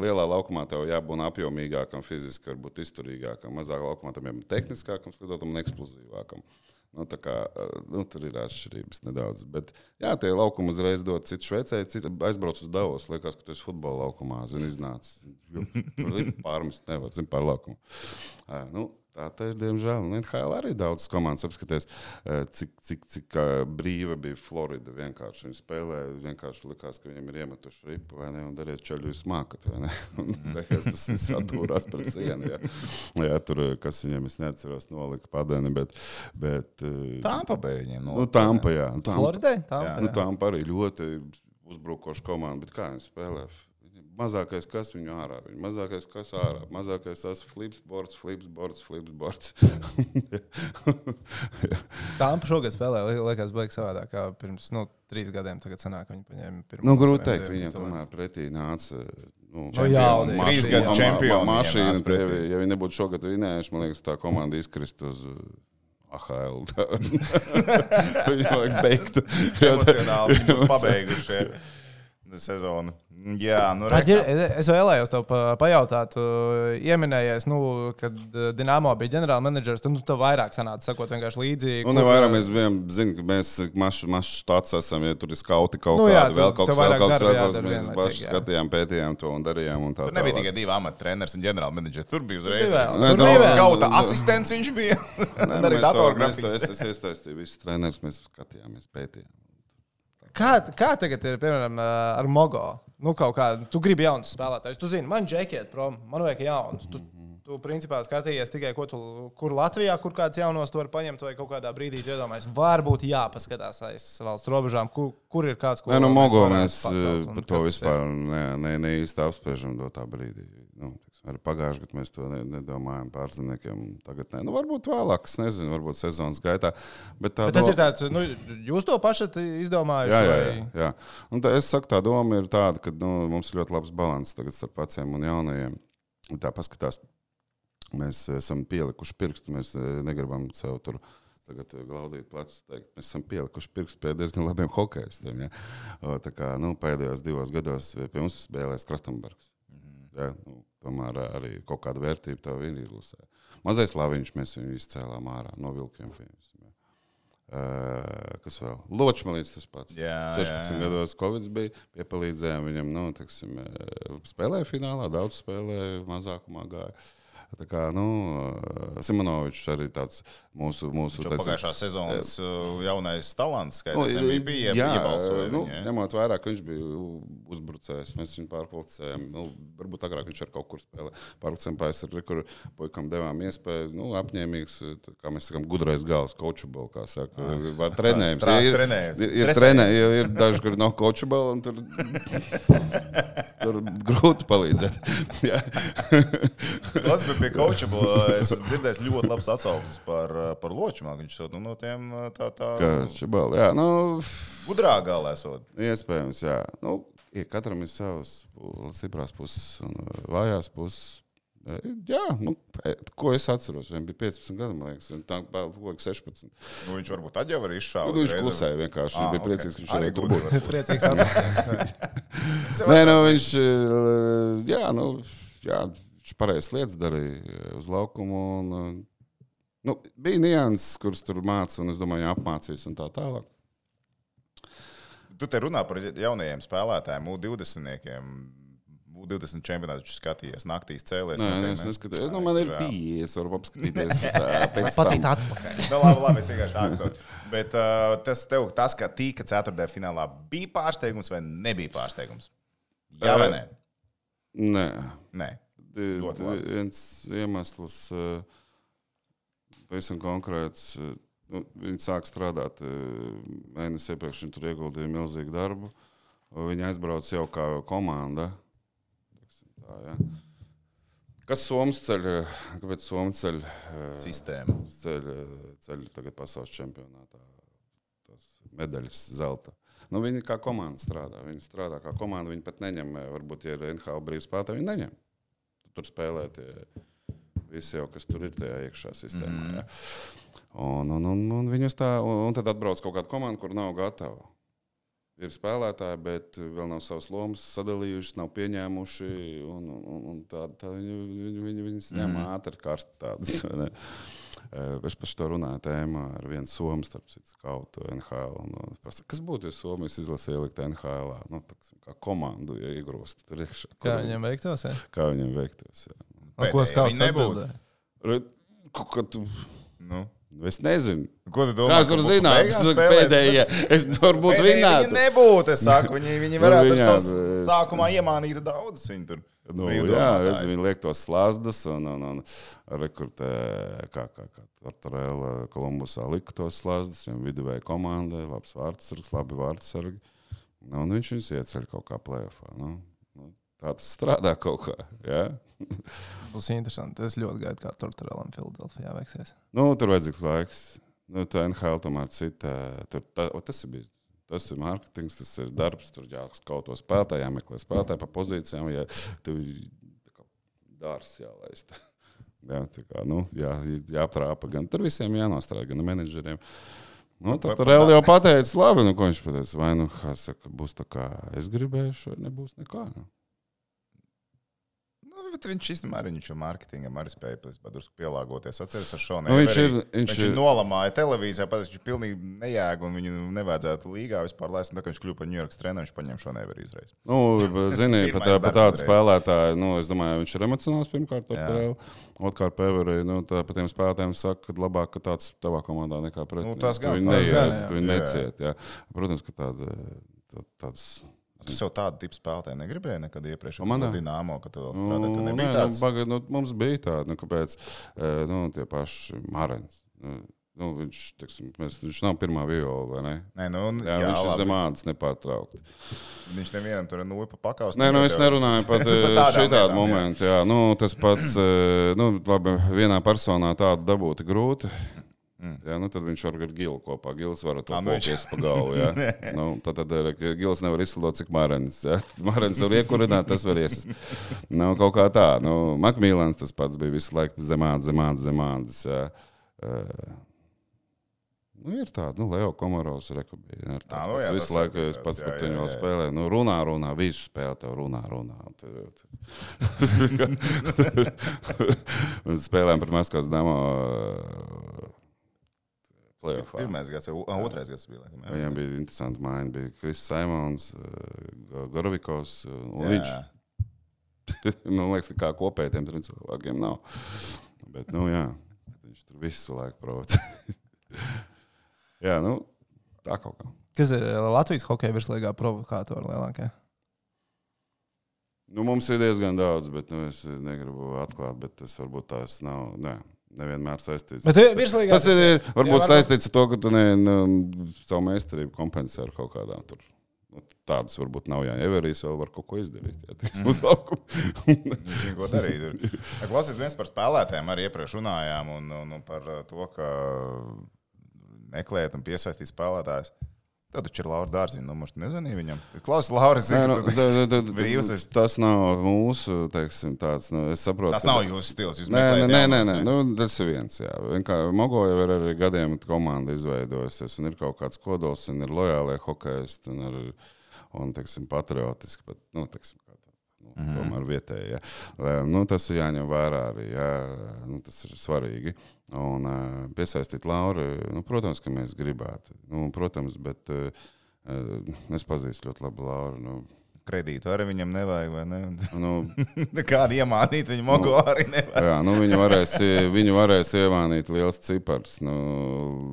Lielā laukumā tev jābūt apjomīgākam, fiziski, varbūt izturīgākam. Mazā laukumā tam jābūt tehniskākam, slidotājam un eksplozīvākam. Nu, kā, nu, tur ir atšķirības nedaudz. Bet, jā, tie laukumi uzreiz dod citu Šveicē, citu aizbrauc uz Davos. Liekas, ka tu esi futbola laukumā. Zini, iznāc. Tur pārmest nevar, zini, pār laukumu. Nu, Tā tā ir, diemžēl. Un NHL arī daudz komandas apskatījās, eh, cik, cik, cik brīva bija Florida. Vienkārši viņi spēlēja, vienkārši likās, ka viņiem ir iemetuši ripu vai ne, un dariet čaļu jūs mākat. Beigās tas viss atdūrās pret sienu. Jā. jā, tur, kas viņiem, es neatceros, nolika padeni, bet... bet eh, Tāmpa bija viņiem. Nu, Tāmpa, jā. Tāmpa. Floridai? Tāmpa, jā. Nu, tāmpa arī ļoti uzbrukoša komanda, bet kā viņi spēlē? Mazākais, kas viņu ārā, viņa mazākais, kas ārā, mazākais tas flipsboards, flipsboards, flipsboards. Tām šogad spēlē, liekas, beigas savādāk kā pirms nu, trīs gadiem. Tagad sanāk, viņi paņēma pirmo. Nu, grūti teikt, viņiem tomēr pretī nāca. Nu, no, jā, trīs gadu čempioni. Mašīna, ja viņi nebūtu šogad vinējuši, man liekas, tā komanda izkrist uz. AHL. Viņa liekas, beigtu. Emocionāli pabeiguši. Sezona. Jā, nu, ir, es vēlējos tev pa, pajautāt, ieminējies, nu, kad eh, Dienāmo bija ģenerālmenedžers, tad nu, tev vairāk sanāca sakot vienkārši līdzi. Nu, nevaram, mēs bijām, zinu, ka mēs mašs štats esam, ja tur ir skauti kaut Nu nu, jā, kādi, tu- vēl kaut kas, vēl kaut kas, vēl kaut kas. Mēs paši jā. skatījām, pētījām to un darījām. Un tā, tur nebija tikai divi amatieris un ģenerālmenedžers. Tur bija uzreiz Tur bija vēl. Nē, Tur bija skauta asistents viņš bija. Arī. Es es iesaistīju visus trenerus, mēs skatījāmies, pētījām. Kā, kā tagad ir, piemēram, ar Mogo? Nu, kaut kā, tu gribi jaunus spēlētājus. Tu zini, man džekiet prom, man vajag jaunus. Tu, tu principā skatījies tikai, tu, kur Latvijā, kur kāds jaunos tu vari paņemt, vai kaut kādā brīdī iedomājies. Varbūt jāpaskatās aiz valsts robežām, kur, kur ir kāds, ko Nē, nu, mēs Mogo varētu mēs pacelt par to vispār ne, ne, ne īsti apspriežam dotā brīdī. Nu, arī pagājušajā gadā mēs to ne, nedomājam pārzemniekiem. Tagad ne. Nu, varbūt vēlāk, es nezinu, varbūt sezonas gaitā. Bet, tā Bet tas do- ir tāds, nu, jūs to paši esat izdomājuši. Jā, jā, jā, jā. Un tā, es saku, tā doma ir tāda, ka nu, mums ir ļoti labs līdzsvars tagad starp veciem un jaunajiem. Un Tā paskatās, mēs esam pielikuši pirkstu, mēs eh, negribam sev tur tagad eh, glaudīt plecus. Mēs esam pielikuši pirkstu pie diezgan labiem hokeistiem. Ja? Tā kā nu, pēdējos divos gados pie mums spēlēs Krastambergs. Ja? Nu, tomēr arī kaut kāda vērtība tev ir izlasē. Mazais lāviņš mēs viņu izcēlām ārā no vilkiem. Piemēram. Uh, kas vēl? Ločmelīts tas pats. Jā, 16 jā, jā. gados Covid bija, piepalīdzējām viņam, nu, teksim, spēlēja finālā, daudz spēlēja, mazākumā gāja. Tā kā, nu, Simonovičs arī tāds mūsu, mūsu teiksim, pagājušā sezonas uh, jaunais talants, Nu, skaidrs, MVP bija jā, nu, viņu, jā. ņemot vērā, ka viņš bija uzbrucējs, mēs viņu pārkvalificējām. Nu, varbūt agrāk viņš ar kaut kur spēlēja. Pārkvalificējām pēc kur puikam devām iespēju, nu, apņēmīgs, tā kā mēs sakām, gudrais gals, coachable, kā saka, var trenējums. strāds Ir- trenējums. Ir, ir, trenē, ir, ir daži, kuri nav coachable, un tur, tur grūti palīdzēt. Bija pie coachable. Es esmu dzirdējis ļoti labs atsauksmes par, uh, par loču. Man viņš ir nu, no tiem uh, tā, tā Kā čibal, jā, nu, gudrā galā esot. Iespējams, jā. Nu, ja katram ir savas stiprās puses un uh, vājās puses. Jā, nu, ko es atceros? Viņam bija 15 gadi, man liekas, un tā bija 16. Nu, viņš varbūt tad jau var izšaut. Nu, viņš klusēja vienkārši. Viņš Ah, bija ok. priecīgs, ka viņš Arī tur būt. Priecīgs atrast. Nē, nu, viņš, jā, nu, jā, viņš pareizas lietas darīja e, uz laukumu. Un, e, nu, bija nianses, kuras tur mācīja, un es domāju, apmācīs un tā tālāk. Tu te runā par jaunajiem spēlētājiem, U20. U20 čempionātā viņš skatījās, naktīs cēlēs. Nē, tiem, es ne? neskatījos. Nu, man ir pieeja, es varu apskatīties. pēc Patīt tam. atpakaļ. nu, labi, labi, es vienkārši ākstos. Bet uh, tas, tev, tas, ka tika ceturtajā finālā, bija pārsteigums vai nebija pārsteigums? Jā, vai nē? Nē. Nē. Labi. viens iemesls, eh, pavisam konkrēts. eh, Nu, viņi sāk strādāt eh, mēnesi iepriekš, viņi tur ieguldīja milzīgu darbu. Viņi aizbrauca jau kā komanda. Tā, ja. Kas Somijas ceļ? eh, Kāpēc Somijas ceļ? eh, Sistēma. Ceļ, eh, ceļ tagad pasaules čempionātā. Tas medaļas zelta. Nu, viņi kā komanda strādā. Viņi strādā kā komanda. Viņi pat neņem, eh, varbūt, ja ir NHL brīvs spēlētājs, viņi neņem. Tur spēlē tie visi jau, kas tur ir tajā iekšā sistēmā. Mm. Ja. Un, un, un, un, tā, un, un tad atbrauc kaut kāda komanda, kur nav gatava. Ir spēlētāji, bet vēl nav savas lomas sadalījušas, nav pieņēmuši. Un, un, un, un tā, tā viņi, viņi, viņi, viņas ņem mm. ātri karsti tādas. Es par to runāju tēmā ar vienu somu, starp citu, kautu NHL. Un, un es prasu, kas būtu, ja Somijas izlasē ielikt NHL? Nu, tā, kā komandu ja iegrūst tur iekšā. Kā viņam veiktos? Ja? kā viņam veiktos. Jā. Un Ko skauts nebūtu. Kaut kā tu, Nu. Es nezinu. Ko tu domā? Kā es varu zināt, tas ir pēdējie. Es varbūt Viņi vinnētu. nebūtu. Es saku, viņi, viņi varētu ar viņām, savu es- sākumā iemānīt daudz. Viņi tur Nu, bija jā, redz, viņi liek tos slāzdas un, un, un rekrutē, kā, kā, kā Tortorella Kolumbusā lika tos slāzdas. Viņam viduvēja komandai, labs vārdsargs, labi vārdsargi. Nu, un viņš viņus ieceļ kaut kā plēfā. Nu, nu, tā tas strādā kaut kā. Tas ir interesanti. Es ļoti gaidu, kā Tortorelam Filadelfijā veiksies. Nu, tur vajadzīgs laiks. Nu, tā NHL tomēr cita. Tur, tā, o, tas ir bijis. Tas ir mārketings, tas ir darbs. Tur jāskaut to spēlētāju, jāmeklē spēlētāju pa pozīcijām. Ja tur dārsts jālaist. Jā, tā kā, nu, jā, jāprāpa gan tur visiem jānostrādā, gan menedžeriem. Nu, tad tur vēl jau pateica, labi, nu, ko viņš pateica. Vai nu, kā saka, būs tā kā es gribēju, vai nebūs nekā. Nu. Nu, bet viņš īstenībā arī viņš jau mārketingam arī spēja drusku pielāgoties. Atceries ar šo Nu, viņš ir- Viņš, viņš ir- nolamāja televīzijā, tam viņš pilnīgi nejēga un viņu nevajadzētu līgā vispār laist. Un Tā kā viņš kļuva par New York treneru, viņš paņem šo nevaru izreiz. Nu, zini, pat, tā, pat tādu spēlētāju, nu, es domāju, viņš ir emocionāls pirmkārt. Otrkārt, Pēverī, nu, tā, par tiem spēlētājiem saka, ka labāk, ka tāds tavā komandā nekā pret Nu, tas gan Viņi neiet, viņi neciet. Jā. Protams, ka tāda, tā, tāds. Tu sev tādu tipu spēlētāju negribēji nekad iepriekš. O, man nē. Dināmo, ka tu Nu, strādāji. Nebija nē, tāds. nu, baga, nu, mums bija tāda, nu, kāpēc eh, nu, tie paši Marens. Nu, nu, viņš, teksim, mēs, viņš nav pirmā viola, vai ne? Nē, nu, Jā, jā, viņš ir labi. zem ādas nepārtraukti. Viņš nevienam tur nu pa pakaus. Nē, nu, es nerunāju par šādu lietām, jā. momentu. Jā, nu, tas pats, eh, nu, labi, vienā personā tādu dabūt ir grūti. Jā, nu, tad viņš ar gilu kopā. Gils var to kopies pa galvu. Jā. nu, tad, tad eh, gils nevar izsludot, cik mārens. Jā. Mārens var iekurināt, tas var iesist. Nu, kaut kā tā. Nu, Makmīlāns tas pats bija visu laiku zemāds, zemāds, zemāds. Jā. Uh, Nu, ir tāda, nu, Leo Komorovs. Ir tāds nu, pats jā, visu laiku, es pats par viņu spēlēju. Nu, runā, runā, visu spēli tev runā, runā. Mēs spēlējām par Maskavas damo playoffā. Pirmais gads, jau ā, otrais gads bija. laikam, jā. Viņam bija interesanti mājiņa. Bija Kris Simons, Gorovikovs un Jā. viņš. Man liekas, ka kā kopēji tiem trim cilvēkiem nav. Bet, nu, jā, viņš tur visu laiku provocē. jā, nu, tā kaut kā. Kas ir Latvijas hokeja virslīgā provokātori lielākie? Nu, mums ir diezgan daudz, bet nu, es negribu atklāt, bet tas varbūt tās nav. Nē. Nevienmēr saistīts. Bet eh, virslīgā tas ir ir varbūt varbūt- saistīts ar to, ka tu ne, nu, savu meistarību kompensē ar kaut kādām tur. Nu, Tādas varbūt nav. Jā, Everijs vēl var kaut ko izdarīt. Jā, tiks Mhm. uz laukumu. Viņš zina, ko darīt. Klausies, viens par spēlētājiem arī iepriekš runājām un, un, un par to, ka meklēt un piesaistīt spēlētājus. Tad taču ir Laura Dārziņa numurs. Tu nezvanīji viņam. Klausies, Laura, Nē, zina, nu, tu da- da- da- brīvs. esi. Tas nav mūsu, teiksim, tāds. Nu, es saprotu, Tas nav jūsu stils. Jūs Nē, nē, nē, nē, nē. Nu, tas ir viens. Jā. Vienkārši Mogo jau ir arī gadiem komanda izveidojusies, un ir kaut kāds kodols, un ir lojālie hokeisti, un, ir, un teiksim, patriotiski. Bet, nu, teiksim, tā, nu, Mhm. tomēr vietēji. Jā. Lai, Nu, tas ir jāņem vērā arī. Jā. Nu, tas ir svarīgi. Un uh, piesaistīt Lauru, nu, protams, ka mēs gribētu. Nu, protams, bet uh, es pazīstu ļoti labi Lauru. Nu, Kredītu arī viņam nevajag, ne? nu, Kādu iemānīt viņu mogo arī nevajag. Jā, nu viņu varēs, viņu varēs iemānīt liels cipars. Nu,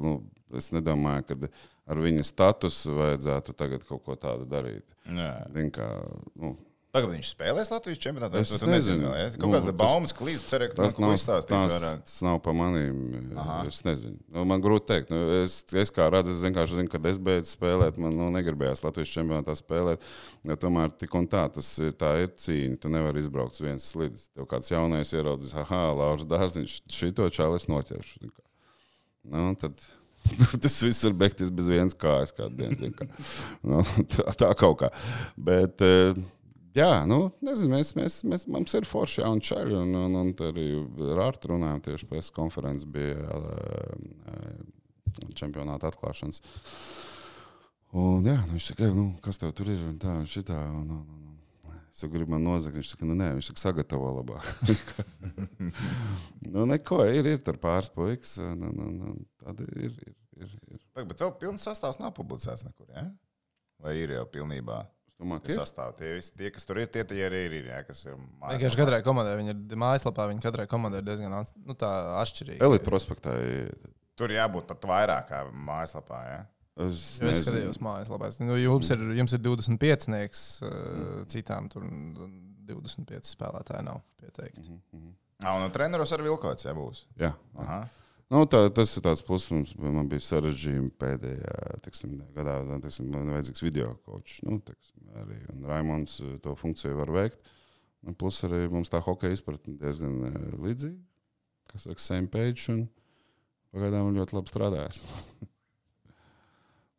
nu, es nedomāju, ka ar viņa statusu vajadzētu tagad kaut ko tādu darīt. Kā, nu, Tagad viņš spēlēs Latvijas čempionātā. Es nezinu, nezinu. ja? Nu, kaut kāds tas- baumas klīst, ceru, ka tas, nav, tas, vairāk. tas nav pa manīm. Aha. Es nezinu. Nu, man grūti pateikt. Nu, es, es kā redzu, es vienkārši zinu, kad es beidzu spēlēt. Man nu, negribējās Latvijas čempionātā spēlēt. Ja tomēr tik un tā, tas ir, tā ir cīņa. Tu nevari izbraukt uz vienas slīdes. Tev kāds jaunais ieraudzīs, ah, Lauris Dārziņš, šito čāli es noķeršu. Kā. Nu, tad, Tas viss var beigties bez vienas kājas kādu dienu. Kā. Nu, tā, tā kaut kā. Bet, eh, jā, nu, nezinu, mēs, mēs, mēs, mums ir forši jauni čaļi. Un, un, un arī ar Artu runājām tieši pēc konferences bija čempionāta atklāšanas. Un, jā, nu, viņš saka, nu, kas tev tur ir? Un tā, un šitā, un, un, un. Es gribu man nozagt, viņš saka, nu, nē, viņš saka, sagatavo labāk. nu, neko, ir, ir tur pāris puikas. Un, un, un, un, tad ir, ir, ir, ir. Pag, Bet tev pilns sastāvs nav publicēts nekur, ja? Vai ir jau pilnībā? Domāju, ka Tie sastāv, tie, visi, tie, kas tur ir, tie, tie arī ir, ja, kas ir Vienkārši katrai komandai viņa ir mājaslapā, viņa katrai komandai ir diezgan nu, tā atšķirīga. Elite prospektā. Tur jābūt pat vairāk kā mājaslapā. Ja? Es Jo Es skatījos mājaslapā. Nu, jums, ir, jums ir 25, nieks, uh, citām tur 25 spēlētāji nav pieteikti. Mhm, mhm. Ah, un treneros ar vilkots, ja būs. Jā, Aha. Nu, tā, tas ir tāds pluss. Mums, man bija sarežģījumi pēdējā teksim, gadā. Teksim, man ir vajadzīgs video kočs. Nu, teksim, arī Raimons eh, to funkciju var veikt. Un plus arī mums tā hokeja izpratne diezgan eh, līdzīga. Kas saka, same page. Pagaidām ļoti labi strādājas.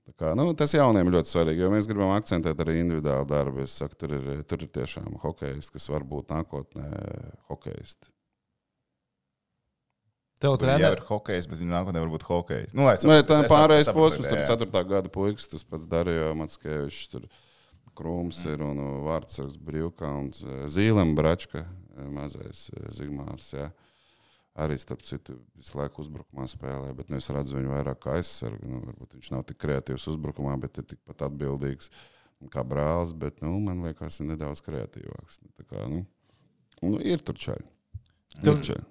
Tā Kā, nu, tas jauniem ļoti svarīgi, jo mēs gribam akcentēt arī individuālu darbu. Es saku, tur, ir, tur ir tiešām hokejisti, kas var būt nākotnē hokejisti. Tev Tur jau treniņš ir hokejs, bet viņa nākotnē var būt hokejs. Nu, es Nē, saprotu, tā es pārējais posms, tur jā. 4. gada puikas, tas pats Darījā Matskevičs, tur Krūms ir un Vārtsargs Brīvkauns, Zīlem Bračka, uh, mazais uh, Zigmārs, jā. Arī, starp citu, visu laiku uzbrukumā spēlē, bet nu, es redzu viņu vairāk kā aizsargu. Nu, varbūt viņš nav tik kreatīvs uzbrukumā, bet ir tikpat atbildīgs kā brālis, bet, nu, man liekas, ir nedaudz kreatīvāks. Nu, tā kā, nu, nu, ir tur čaļi. Ir čaļi.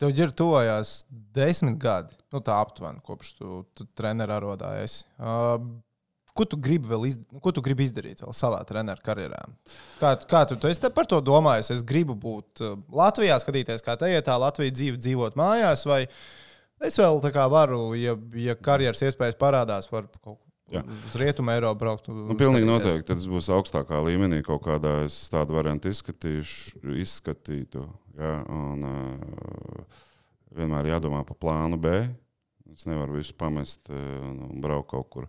Tev ir tuvojās desmit gadi, nu tā aptuveni, kopš tu, tu treniņā arodājies. Uh, ko, tu gribi vēl iz, ko tu gribi izdarīt vēl savā treniņa karjerā? Kā, kā tu, tu esi par to domājis? Es gribu būt Latvijā, skatīties, kā te ir tā Latvijas dzīve, dzīvot mājās, vai es vēl tā kā varu, ja, ja karjeras iespējas parādās, var kaut ko Jā. uz rietumu Eiropu braukt. Nu, pilnīgi noteikti. Tad tas būs augstākā līmenī, kaut kādā es tādu variantu izskatīšu, izskatītu. Jā, un, uh, vienmēr jādomā par plānu B. Es nevaru visu pamest uh, un, un braukt kaut kur.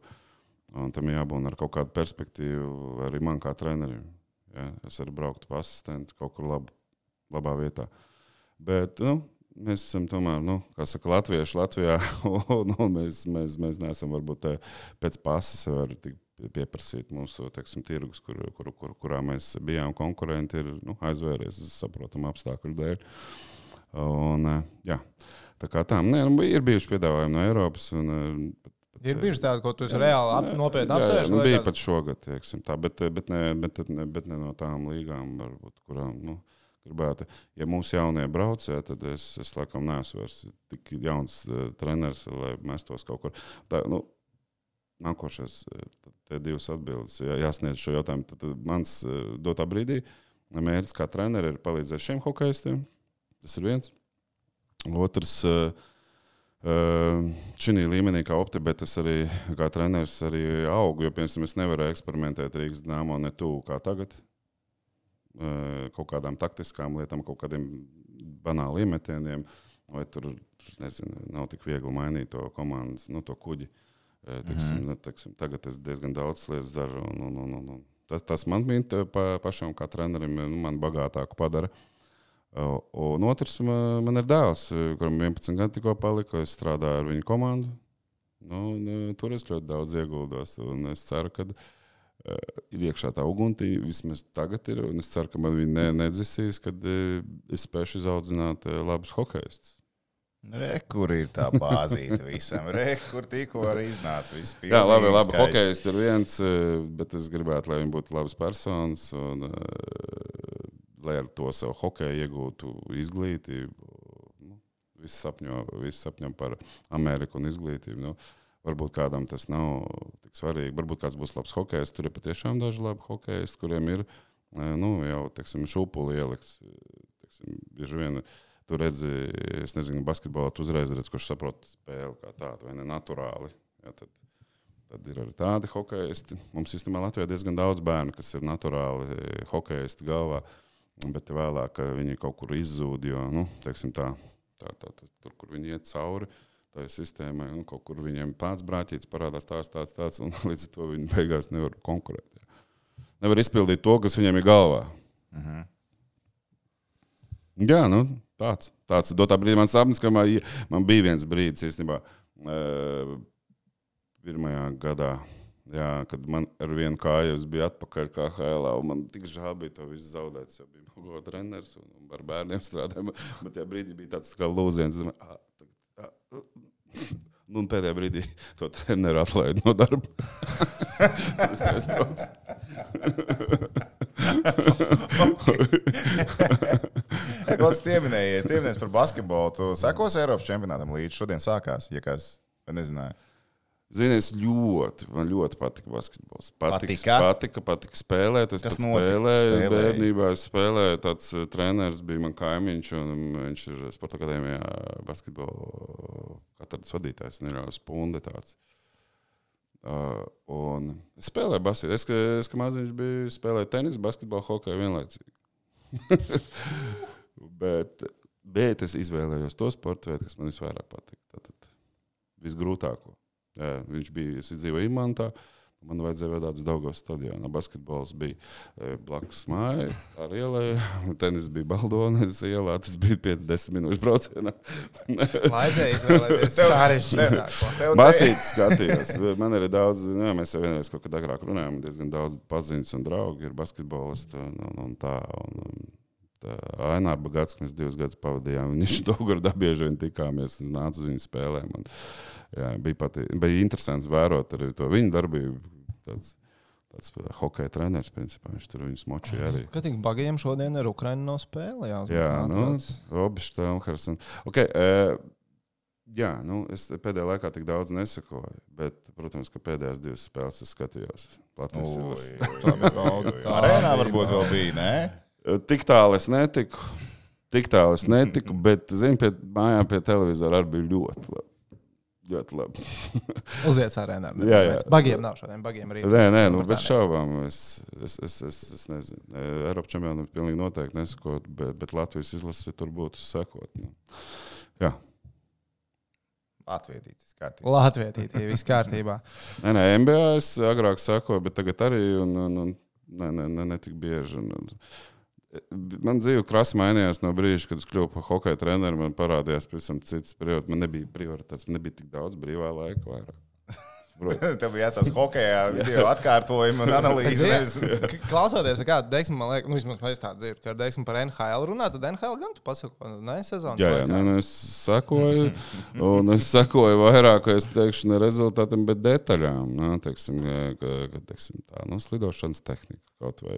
Un tam jābūt ar kaut kādu perspektīvu arī man kā trenerim. Jā, es arī brauktu pa asistentu kaut kur lab, labā vietā. Bet nu, mēs esam tomēr, nu, kā saka, latvieši Latvijā. un, un mēs, mēs, mēs neesam varbūt tā pēc pasas var tik pieprasīt mūsu teiksim, tirgus, kur, kur, kur, kurā mēs bijām konkurenti, ir nu, aizvēries saprotamu apstākļu dēļ. Un, eh, jā, tā kā tā, nē, nu, ir bijuši piedāvājumi no Eiropas. Un, eh, Ir bijuši tādi, ko tu esi reāli ap, nopietni apsvērts. Nu, bija pat šogad, teiksim, tā, bet, bet, ne, bet, ne, bet ne no tām līgām, varbūt, kurām nu, gribētu. Ja mūsu jaunie braucē, tad es, es laikam neesmu vairs tik jauns uh, treneris, lai mestos kaut kur. Tā, nu, Nākošais, te divas atbildes, jā, jāsniedz šo jautājumu. Tad, tad mans eh, dotā brīdī mērķis kā treneris ir palīdzēt šiem hokeistiem. Tas ir viens. Otrs, uh, šī līmenī, kā optibēta, es arī kā treneris arī augu. Jo, piemēram, es nevaru eksperimentēt Rīgas dāmā ne tuvu kā tagad. Kaut kādām taktiskām lietām, kaut kādiem banāliem metieniem, vai tur nezinu, nav tik viegli mainīt to komandas, nu, to kuģi. Eh, Teiksim, mm. teiksim, tagad es diezgan daudz lietas daru. Un, un, un, un, un. Tas, tas man bija pa, pašam, kā trenerim, nu, man bagātāku padara. Un otrs, man, man ir dēls, kuram 11 gadi tikko palika. Es strādāju ar viņu komandu. Nu, un, tur es ļoti daudz ieguldos. Es ceru, ka uh, ir iekšā tā ugunti. Vismaz tagad ir. Es ceru, ka man viņa ne, nedzisīs, kad uh, es spēšu izaudzināt uh, labus hokeistus. Re, kur ir tā bāzīte visam? Re, kur tikko arī iznāca viss Jā, labi, labi. Hokejs ir viens, uh, bet es gribētu, lai viņi būtu labas personas. Un, uh, lai ar to savu hokeju iegūtu izglītību. Nu, visi, sapņo, visi sapņo par Ameriku un izglītību. Nu, varbūt kādam tas nav tik svarīgi. Varbūt kāds būs labs hokejs. Tur ir patiešām daži labi hokejisti, kuriem ir eh, nu, jau šūpuli ielikts. Teiksim, bieži vien tu redzi, es nezinu, basketbolā tu uzreiz redzi, kurš saprot spēli kā tādu vai ne naturāli. Ja, tad, Tad ir arī tādi hokeisti. Mums īstenībā Latvijā ir diezgan daudz bērnu, kas ir naturāli eh, hokeisti galvā. Bet vēlāk eh, viņi kaut kur izzūd, jo nu, teiksim, tā, tā, tā, tā, tur, kur viņi iet cauri tai sistēmai, nu, kaut kur viņiem pats brāķītis parādās tāds, tāds, tāds, un līdz ar to viņi beigās nevar konkurēt. Jā. Nevar izpildīt to, kas viņiem ir galvā. Mhm. Jā, nu, tāds. tāds dotā brīdī man sapnis, ka man, man bija viens brīdis īstenībā. eh, Pirmajā gadā, jā, kad man ar vienu kāju es biju atpakaļ kā HLā, un man tik žēl bija to visu zaudēt. Es biju Bogo treneris un, un ar bērniem strādāju, bet- tajā brīdī bija tāds tā kā lūziens. "Ah, ah, ah." Nu, un pēdējā brīdī to treneru atlaida no darba. Es nesaprotu. Kāds pieminēja, pieminēja par basketbolu. Tu sekos Eiropas čempionātam līdz šodien sākās, ja kas vai nezināja. Zini, es ļoti, man ļoti patika basketbols. Patika, Patika? patika, patika spēlēt. Es spēlēju, Spēlēji? bērnībā es spēlēju. Tāds uh, treneris bija man kaimiņš, un viņš ir Sporta akadēmijā basketbola katrs vadītājs, Nīrāls Punde. Tāds. Uh, un es spēlēju basketbolu. Es, ka- es kā maziņš biju spēlējis tenisu, basketbolu, hokeju vienlaicīgi. bet, bet es izvēlējos to sporta veidu, kas man visvairāk patīk. Tātad visgrūtāko. Jā, viņš bija, es dzīvoju Imantā, Man vajadzēja vadīt uz Daugavas stadionu. Basketbols bija e, blakus mājai, ar ielai. Tenis bija Baldonas ielā. Tas bija 50 minūšu braucienā. Vajadzēja izvēlēties sarežģītāko. Basītis skatījos. Man ir daudz, nu, mēs jau vienreiz kaut kad agrāk runājām, diezgan daudz paziņas un draugi ir basketbolisti un, un, un tā. Un, un, Ainārs Bagāts, mēs divus gadus pavadījām. Viņš to gurdā bieži vien tikāmies, nāca uz viņu spēlēm. Un, jā, bija, pati, bija interesants vērot arī to viņa darbību. Tāds, tāds hokeja treneris, principā viņš tur viņus močīja arī. Kad tik bagajiem šodien ar Ukraiņu nav spēle, jā, Jā, nu, Robis Štelmhers. Okay, uh, jā, nu, es pēdējā laikā tik daudz nesakoju, bet, protams, ka pēdējās divas spēles es skatījos. Latvijas Ui, Tā bija bauda. Tā Arēnā bija varbūt vēl bija, nē? Tik tālu es netiku. Tik tālu es netiku, bet, zinu, pie mājām pie televizora arī bija ļoti labi. Ļoti labi. Uziet arēnā. Jā, jā. Bagiem nav šodien, bagiem arī. Nē, nē, nu, bet šaubām. Es, es, es, es, es nezinu. Eiropas čempionam pilnīgi noteikti nesakot, bet, bet Latvijas izlase tur būtu sekot. Nu. Jā, Latvijas kārtībā. Latvijā viss kārtībā. nē, nē, MBA es agrāk sakoju, bet tagad arī un, un, un, ne, ne, ne, ne tik bieži. Un, un, Man dzīve krasi mainījās no brīža, kad es kļuvu par hokeja treneru. Man parādījās pavisam cits periods. Man nebija prioritātes, man nebija tik daudz brīvā laika. Vairāk. Tev bija jāsaka hokeja video atkārtojumi un analīze. nevis- Klausoties, kā Deiksma, man liekas, nu, vismaz mēs tā dzirdam, ka ar Deiksmu par NHL runā, tad NHL gan tu pasako, ne sezonas. Jā, jā nē, nē, es sekoju, un es sekoju vairāk, es teikšu, ne rezultātiem, bet detaļām. Nu, teiksim, ka, ka, teiksim, tā, nu, slidošanas tehnika kaut vai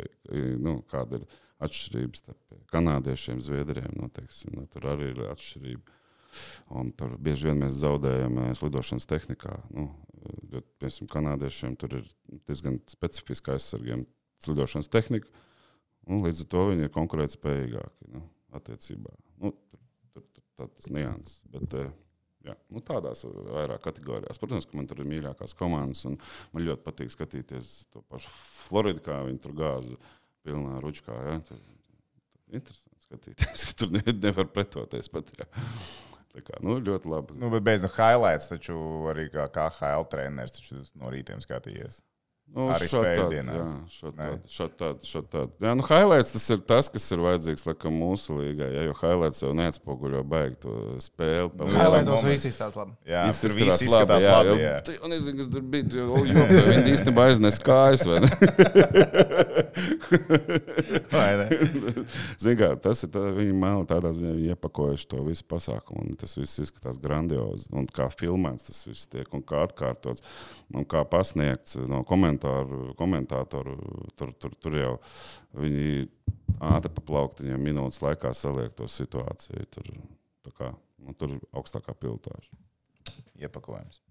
nu, kāda ir atšķirības starp kanādiešiem, zviedriem. Nu, teiksim, nu, tur arī ir atšķirība. Un tur bieži vien mēs zaudējam eh, slidošanas tehnikā. Nu, jo, piemēram, kanādiešiem tur ir diezgan specifiska aizsargiem slidošanas tehnika. Un līdz ar to viņi ir konkurētspējīgāki nu, attiecībā. Nu, tur, tur, tur tāds nianses. Bet, eh, jā, nu, tādās vairāk kategorijās. Protams, ka man tur ir mīļākās komandas, un man ļoti patīk skatīties to pašu Floridu, kā viņi tur gāza pilnā ručkā. Ja? Tur, tur interesanti skatīties, ka tur ne, nevar pretoties pat. Ja? Tā kā, nu, ļoti labi. Nu, bet bez no highlights, taču arī kā KHL treneris, taču no rītiem skatījies. Nu, Arī šādi spēļu tādi, dienās. jā, šādi tādi, šādi tādi. Jā, nu, highlights tas ir tas, kas ir vajadzīgs laikam, mūsu līgai. Ja, jo highlights jau neatspoguļo baigi to spēli. Highlightos moments. viss izskatās labi. Jā, Viss tur viss izskatās jā, labi. jo jā. Tu jau nezini, kas tur bija. jau- jo, Viņi īstenībā aiznes kājas. vai ne? Vai ne? Zini kā, tas ir tā, viņi mēlē tādā ziņā, iepakojuši to visu pasākumu. un Tas viss izskatās grandiozi. Un kā filmēts tas viss tiek un kā atkārtots. Un kā pasniegts no komentāru, komentātoru. Tur, tur, tur jau viņi ātri pa plauktiņiem minūtes laikā saliek to situāciju. Tur, tā kā, nu, tur ir augstākā pilotāža. Iepakojums.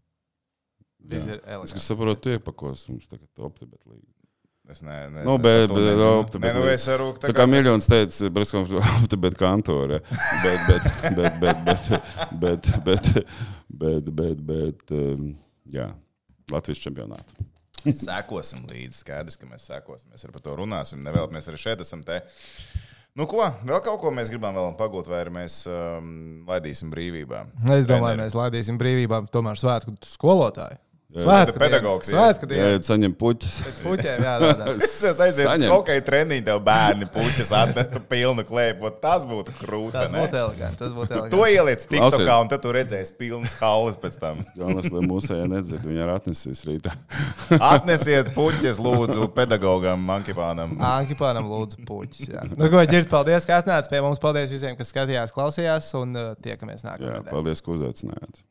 Es saprotu, tu iepakos mums tagad optibet līgu. Es ne, ne, Nu, bet- bet- nezinu. opti, bet- nu, es varu Tā kā miljons teica, brīvskapta, bet kantorē. Bet, bet, bet, bet, bet, bet, bet, bet, bet, bet, um, jā, Latvijas čempionātu. Sekosim līdzi. Skaidrs, ka mēs sekosim. Mēs arī par to runāsim. Nevēl, mēs arī šeit esam. Te. Nu, ko? Vēl kaut ko mēs gribam pagūt, vai mēs um, laidīsim brīvībā? Es domāju, Treneri. mēs laidīsim brīvībā tomēr svētku skolotāju. Jā. Svētku Pedagogs, jā. Svētku Jā, dienu. ja saņem puķis. Pēc puķiem, jā, tādā. Es aizietu uz kādu treniņu, tev bērni puķis atnesu pilnu klēpu. Tas būtu krūti. Tas ne? būtu eleganti. Tas būtu Tu eleganti. ieliec Klausies. TikTokā, un tad tu redzēsi pilnas haulas pēc tam. Galvenais, lai mūsējie nedzird, viņi ir atnesīs rītā. Atnesiet puķis, lūdzu, pedagogam, mankipānam. Ankipānam lūdzu puķis. jā. Nu, ko, ģirt, paldies, ka atnācāt pie mums. Paldies visiem, kas skatījās, klausījās un uh, tiekamies Jā, nākamajā. paldies, ka uzaicinājāt.